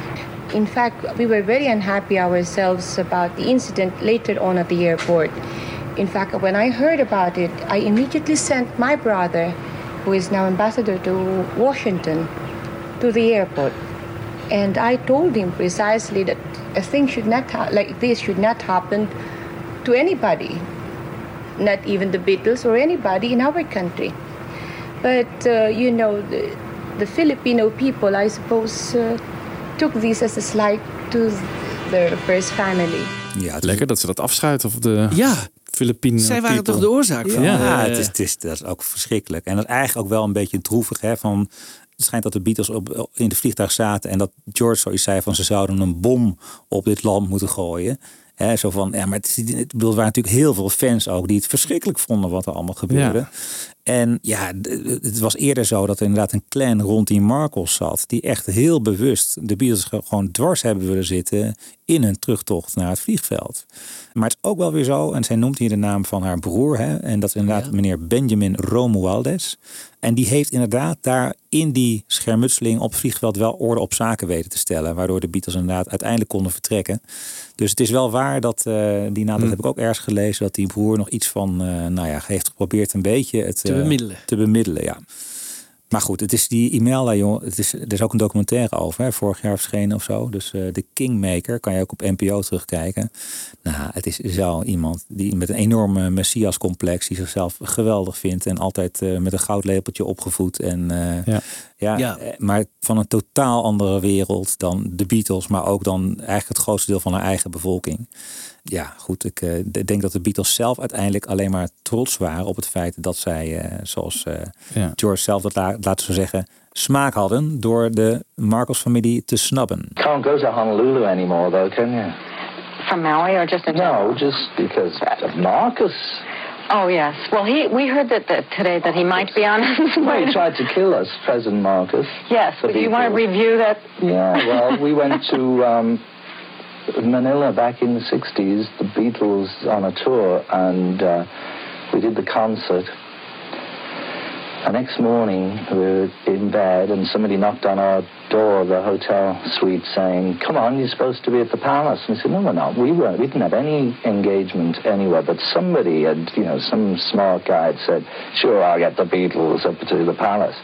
Speaker 25: In fact, we were very unhappy ourselves about the incident later on at the airport. In fact, when I heard about it, I immediately sent my brother, who is now ambassador to Washington, to the airport. And I told him precisely that a thing should not ha- like this should not happen to anybody, not even the Beatles or anybody in our country. But uh, you know, the, the Filipino people, I suppose, uh, took this as a slight to their first family.
Speaker 10: Ja,
Speaker 12: Lekker dat ze dat afschuiten op de
Speaker 11: Ja.
Speaker 12: Filipino
Speaker 11: Zij waren
Speaker 12: people.
Speaker 11: toch de oorzaak van?
Speaker 10: Ja,
Speaker 11: eh,
Speaker 10: het is, het is, dat is ook verschrikkelijk. En dat is eigenlijk ook wel een beetje droevig. Hè, van, het schijnt dat de Beatles op, in de vliegtuig zaten en dat George zoiets zei van ze zouden een bom op dit land moeten gooien. Hè, zo van, ja, maar het, bedoel, er waren natuurlijk heel veel fans ook die het verschrikkelijk vonden wat er allemaal gebeurde.
Speaker 12: Ja.
Speaker 10: En ja, het was eerder zo dat er inderdaad een clan rond die Marcos zat. Die echt heel bewust de Beatles ge- gewoon dwars hebben willen zitten in hun terugtocht naar het vliegveld. Maar het is ook wel weer zo, en zij noemt hier de naam van haar broer. Hè, en dat is inderdaad meneer Benjamin Romualdez. En die heeft inderdaad daar in die schermutseling op vliegveld wel orde op zaken weten te stellen. Waardoor de Beatles inderdaad uiteindelijk konden vertrekken. Dus het is wel waar dat, eh, die naam, dat heb ik ook ergens gelezen, dat die broer nog iets van, eh, nou ja, heeft geprobeerd een beetje het
Speaker 11: Te
Speaker 10: eh,
Speaker 11: bemiddelen.
Speaker 10: Te bemiddelen, ja. Maar goed, het is die Imelda, joh. Het is, er is ook een documentaire over, hè, vorig jaar verschenen of zo. Dus eh de Kingmaker, kan je ook op NPO terugkijken. Nou, het is zo iemand die met een enorme messias-complex, die zichzelf geweldig vindt en altijd eh, met een goudlepeltje opgevoed. En eh,
Speaker 12: Ja.
Speaker 10: ja,
Speaker 11: Ja.
Speaker 10: eh, maar van een totaal andere wereld dan de Beatles, maar ook dan eigenlijk het grootste deel van haar eigen bevolking. Ja, goed. Ik eh, d- denk dat de Beatles zelf uiteindelijk alleen maar trots waren op het feit dat zij, eh, zoals eh,
Speaker 12: Ja.
Speaker 10: George zelf dat la- laten we zeggen, smaak hadden door de Marcos-familie te snabben.
Speaker 26: Can't go to Honolulu anymore, though, can you?
Speaker 27: From Maui or just in
Speaker 26: No, just because of Marcus.
Speaker 27: Oh yes. Well, he we heard that, that today that he might be on.
Speaker 26: Well, he tried to kill us, President Marcus.
Speaker 27: yes. Do you want to review that?
Speaker 26: Yeah, well, we went to um, Manila back in the 60s, the Beatles on a tour, and uh, we did the concert. The next morning, we were in bed, and somebody knocked on our door the hotel suite saying, Come on, you're supposed to be at the palace. And we said, No, we're not. We, weren't. we didn't have any engagement anywhere, but somebody had, you know, some smart guy had said, Sure, I'll get the Beatles up to the palace.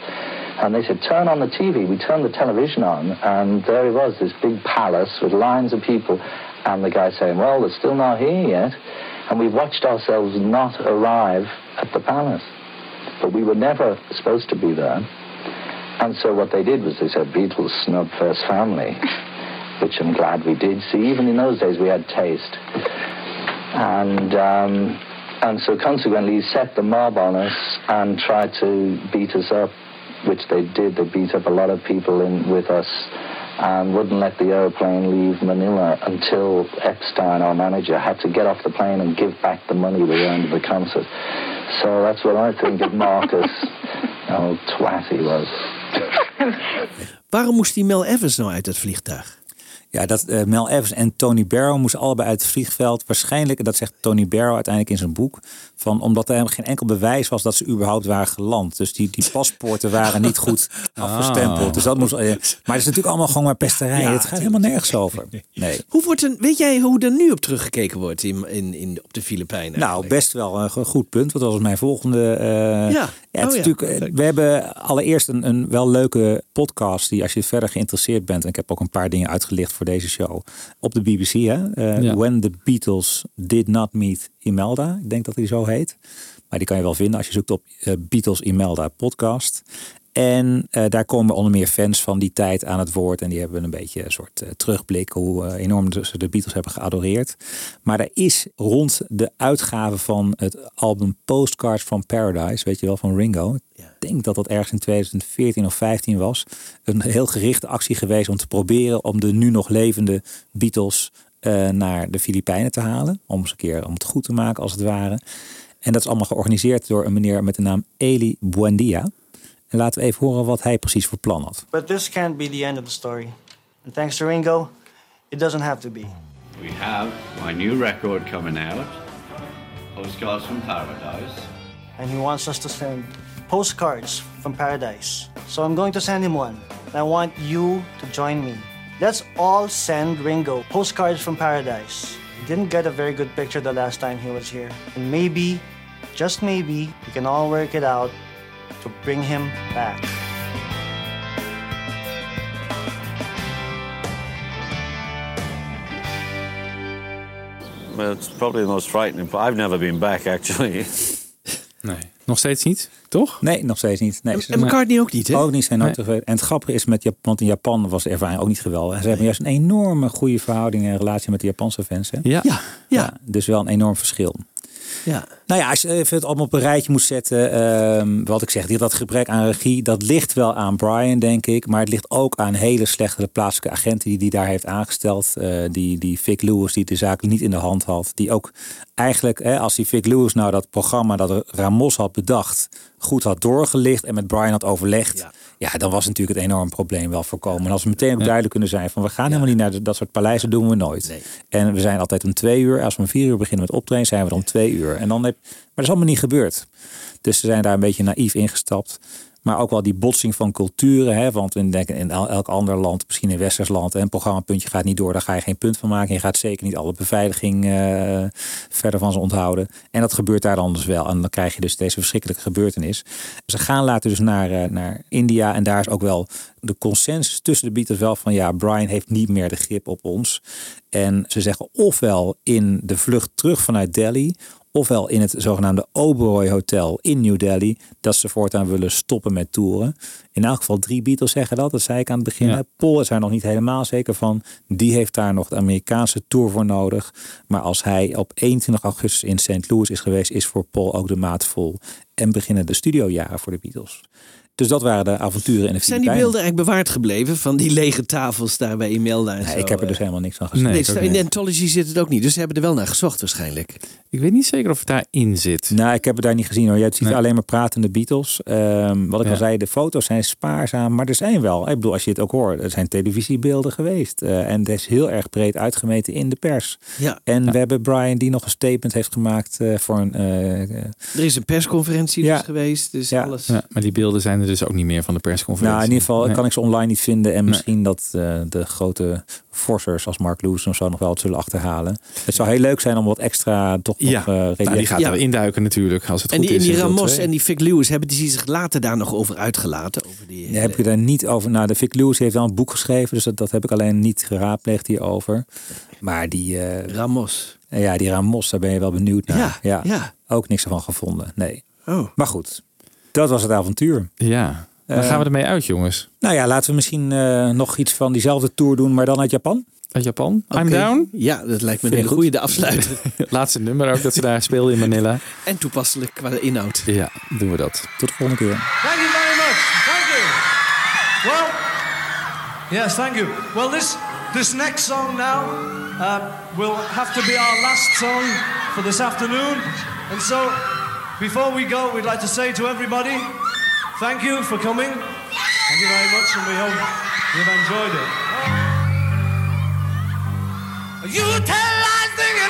Speaker 26: And they said, turn on the TV. We turned the television on, and there it was, this big palace with lines of people. And the guy saying, well, they're still not here yet. And we watched ourselves not arrive at the palace. But we were never supposed to be there. And so what they did was they said Beatles snub first family, which I'm glad we did. See, even in those days we had taste. And um, and so consequently he set the mob on us and tried to beat us up, which they did. They beat up a lot of people in with us and wouldn't let the airplane leave Manila until Epstein, our manager, had to get off the plane and give back the money we earned at the concert. So that's what I think of Marcus. How twat he was.
Speaker 11: Waarom moest die Mel Evans nou uit het vliegtuig?
Speaker 10: Ja, dat eh, Mel Evans en Tony Barrow moesten allebei uit het vliegveld. Waarschijnlijk, en dat zegt Tony Barrow uiteindelijk in zijn boek, van omdat er geen enkel bewijs was dat ze überhaupt waren geland. Dus die, die paspoorten waren niet goed afgestempeld. Dus dat moest, eh, maar het is natuurlijk allemaal gewoon maar pesterij.
Speaker 11: Ja,
Speaker 10: het gaat helemaal nergens over. Nee.
Speaker 11: Hoe wordt er, weet jij hoe er nu op teruggekeken wordt in, in, in, op de Filipijnen?
Speaker 10: Nou, best wel een go- goed punt. Want dat was mijn volgende. eh,
Speaker 11: Ja.
Speaker 10: het is
Speaker 11: Oh ja.
Speaker 10: natuurlijk, we hebben allereerst een, een wel leuke podcast. Die als je verder geïnteresseerd bent. En ik heb ook een paar dingen uitgelicht voor deze show. Op de BBC. Hè? Eh,
Speaker 12: Ja.
Speaker 10: When the Beatles Did Not Meet Imelda. Ik denk dat hij zo heet. Maar die kan je wel vinden als je zoekt op eh, Beatles Imelda podcast. En eh, daar komen onder meer fans van die tijd aan het woord. En die hebben een beetje een soort terugblik hoe enorm ze de Beatles hebben geadoreerd. Maar er is rond de uitgave van het album Postcards from Paradise, weet je wel, van Ringo. Ik denk dat dat ergens in 2014 of 15 was. Een heel gerichte actie geweest om te proberen om de nu nog levende Beatles eh, naar de Filipijnen te halen. Om eens een keer om het goed te maken als het ware. En dat is allemaal georganiseerd door een meneer met de naam Eli Buendia. En laten we even horen wat hij precies voor plan had.
Speaker 28: But this can't be the end of the story. And thanks to Ringo, it doesn't have to be.
Speaker 29: We have my new record coming out, Postcards from Paradise.
Speaker 28: And he wants us to send postcards from paradise. So I'm going to send him one. And I want you to join me. Let's all send Ringo postcards from paradise. He didn't get a very good picture the last time he was here. And maybe, just maybe, we can all work it out to bring him back.
Speaker 18: Well, it's probably the most frightening. But I've never been back actually.
Speaker 12: Nee, nog steeds niet, toch?
Speaker 10: Nee, nog steeds niet. Nee,
Speaker 11: en McCartney ook niet, hè?
Speaker 10: Ook niet zijn nooit
Speaker 11: Nee.
Speaker 10: En het grappige is met Japan, want in Japan was de ervaring ook niet geweldig. En ze hebben juist een enorme goede verhouding en relatie met de Japanse fans. Hè?
Speaker 12: Ja.
Speaker 11: Ja, ja.
Speaker 10: Dus wel een enorm verschil.
Speaker 11: Ja.
Speaker 10: Nou ja, als je even het allemaal op een rijtje moet zetten. ehm, wat ik zeg, die- dat gebrek aan regie, dat ligt wel aan Brian, denk ik. Maar het ligt ook aan hele slechte plaatselijke agenten die hij daar heeft aangesteld. Eh, die, die Vic Lewis, die de zaak niet in de hand had. Die ook eigenlijk, hè, als die Vic Lewis nou dat programma dat Ramos had bedacht, goed had doorgelicht en met Brian had overlegd. Ja, dan was natuurlijk het enorm probleem wel voorkomen. En als we meteen ook duidelijk kunnen zijn van we gaan helemaal niet naar dat soort paleizen, doen we nooit. En we zijn altijd om twee uur. Als we om vier uur beginnen met optreden, zijn we er om twee uur. En dan heb, maar dat is allemaal niet gebeurd. Dus ze zijn daar een beetje naïef ingestapt. Maar ook wel die botsing van culturen. Hè? Want we denken in el- elk ander land, misschien in Westers land, een programmapuntje gaat niet door. Daar ga je geen punt van maken. Je gaat zeker niet alle beveiliging eh, verder van ze onthouden. En dat gebeurt daar dan dus wel. En dan krijg je dus deze verschrikkelijke gebeurtenis. Ze gaan later dus naar, eh, naar India. En daar is ook wel de consensus tussen de Beatles wel van ja, Brian heeft niet meer de grip op ons. En ze zeggen ofwel in de vlucht terug vanuit Delhi, ofwel in het zogenaamde Oberoi Hotel in New Delhi, dat ze voortaan willen stoppen met toeren. In elk geval drie Beatles zeggen dat, dat zei ik aan het begin.
Speaker 12: Ja.
Speaker 10: Paul is daar nog niet helemaal zeker van. Die heeft daar nog de Amerikaanse tour voor nodig. Maar als hij op 21 augustus in St. Louis is geweest, is voor Paul ook de maat vol. En beginnen de studiojaren voor de Beatles. Dus dat waren de avonturen in de
Speaker 11: Zijn die beelden eigenlijk bewaard gebleven van die lege tafels daar bij Imelda en
Speaker 10: Nee,
Speaker 11: zo?
Speaker 10: ik heb er
Speaker 11: eh?
Speaker 10: dus helemaal niks van gezien.
Speaker 11: Nee, in de. Anthology zit het ook niet. Dus ze hebben er wel naar gezocht waarschijnlijk.
Speaker 12: Ik weet niet zeker of het daarin zit.
Speaker 10: Nou, ik heb het daar niet gezien hoor. Je ziet
Speaker 12: Nee.
Speaker 10: alleen maar pratende Beatles. Ehm, wat ik
Speaker 12: Ja.
Speaker 10: al zei, de foto's zijn spaarzaam, maar er zijn wel. Ik bedoel, als je het ook hoort, er zijn televisiebeelden geweest. Eh, en het is heel erg breed uitgemeten in de pers.
Speaker 11: Ja.
Speaker 10: En we hebben Brian die nog een statement heeft gemaakt eh, voor een... eh, eh,
Speaker 11: Er is een persconferentie
Speaker 10: Ja.
Speaker 11: dus geweest. Dus
Speaker 10: Ja.
Speaker 11: alles.
Speaker 12: Ja, maar die beelden zijn er dus ook niet meer van de persconferentie.
Speaker 10: nou, in ieder geval
Speaker 12: Nee.
Speaker 10: kan ik ze online niet vinden. En
Speaker 12: Nee.
Speaker 10: misschien dat eh, de grote forcers als Mark Lewis of zo nog wel wat zullen achterhalen. Het zou heel leuk zijn om wat extra toch
Speaker 12: Ja,
Speaker 10: nog... eh,
Speaker 12: nou, die gaat
Speaker 11: Ja.
Speaker 12: er induiken natuurlijk, als het
Speaker 11: En
Speaker 12: goed
Speaker 11: die, en
Speaker 12: is.
Speaker 11: die Ramos en die Vic Lewis, hebben die zich later daar nog over uitgelaten? Over die,
Speaker 10: Ja, heb je daar niet over? Nou, de Vic Lewis heeft wel een boek geschreven, dus dat, dat heb ik alleen niet geraadpleegd hierover. Maar die, eh,
Speaker 11: Ramos.
Speaker 10: ja, die Ramos, daar ben je wel benieuwd naar.
Speaker 11: Ja,
Speaker 10: ja.
Speaker 11: ja.
Speaker 10: Ook niks ervan gevonden, nee.
Speaker 11: Oh.
Speaker 10: Maar goed, dat was het avontuur.
Speaker 12: Ja. Waar gaan we ermee uit, jongens?
Speaker 10: Nou ja, laten we misschien eh, nog iets van diezelfde tour doen, maar dan uit Japan.
Speaker 12: Uit Japan? I'm down?
Speaker 30: Ja, dat lijkt me een
Speaker 12: Vind
Speaker 30: goede de afsluiter.
Speaker 12: Laatste nummer ook dat ze daar speelden in Manila.
Speaker 30: en toepasselijk qua de inhoud.
Speaker 12: Ja, doen we dat.
Speaker 10: Tot de volgende keer.
Speaker 31: Thank you very much. Thank you. Well, yes, thank you. Well, this this next song now uh, will have to be our last song for this afternoon. And so, before we go, we'd like to say to everybody, thank you for coming. Thank you very much, and we hope you've enjoyed it.
Speaker 21: You tell lies thinking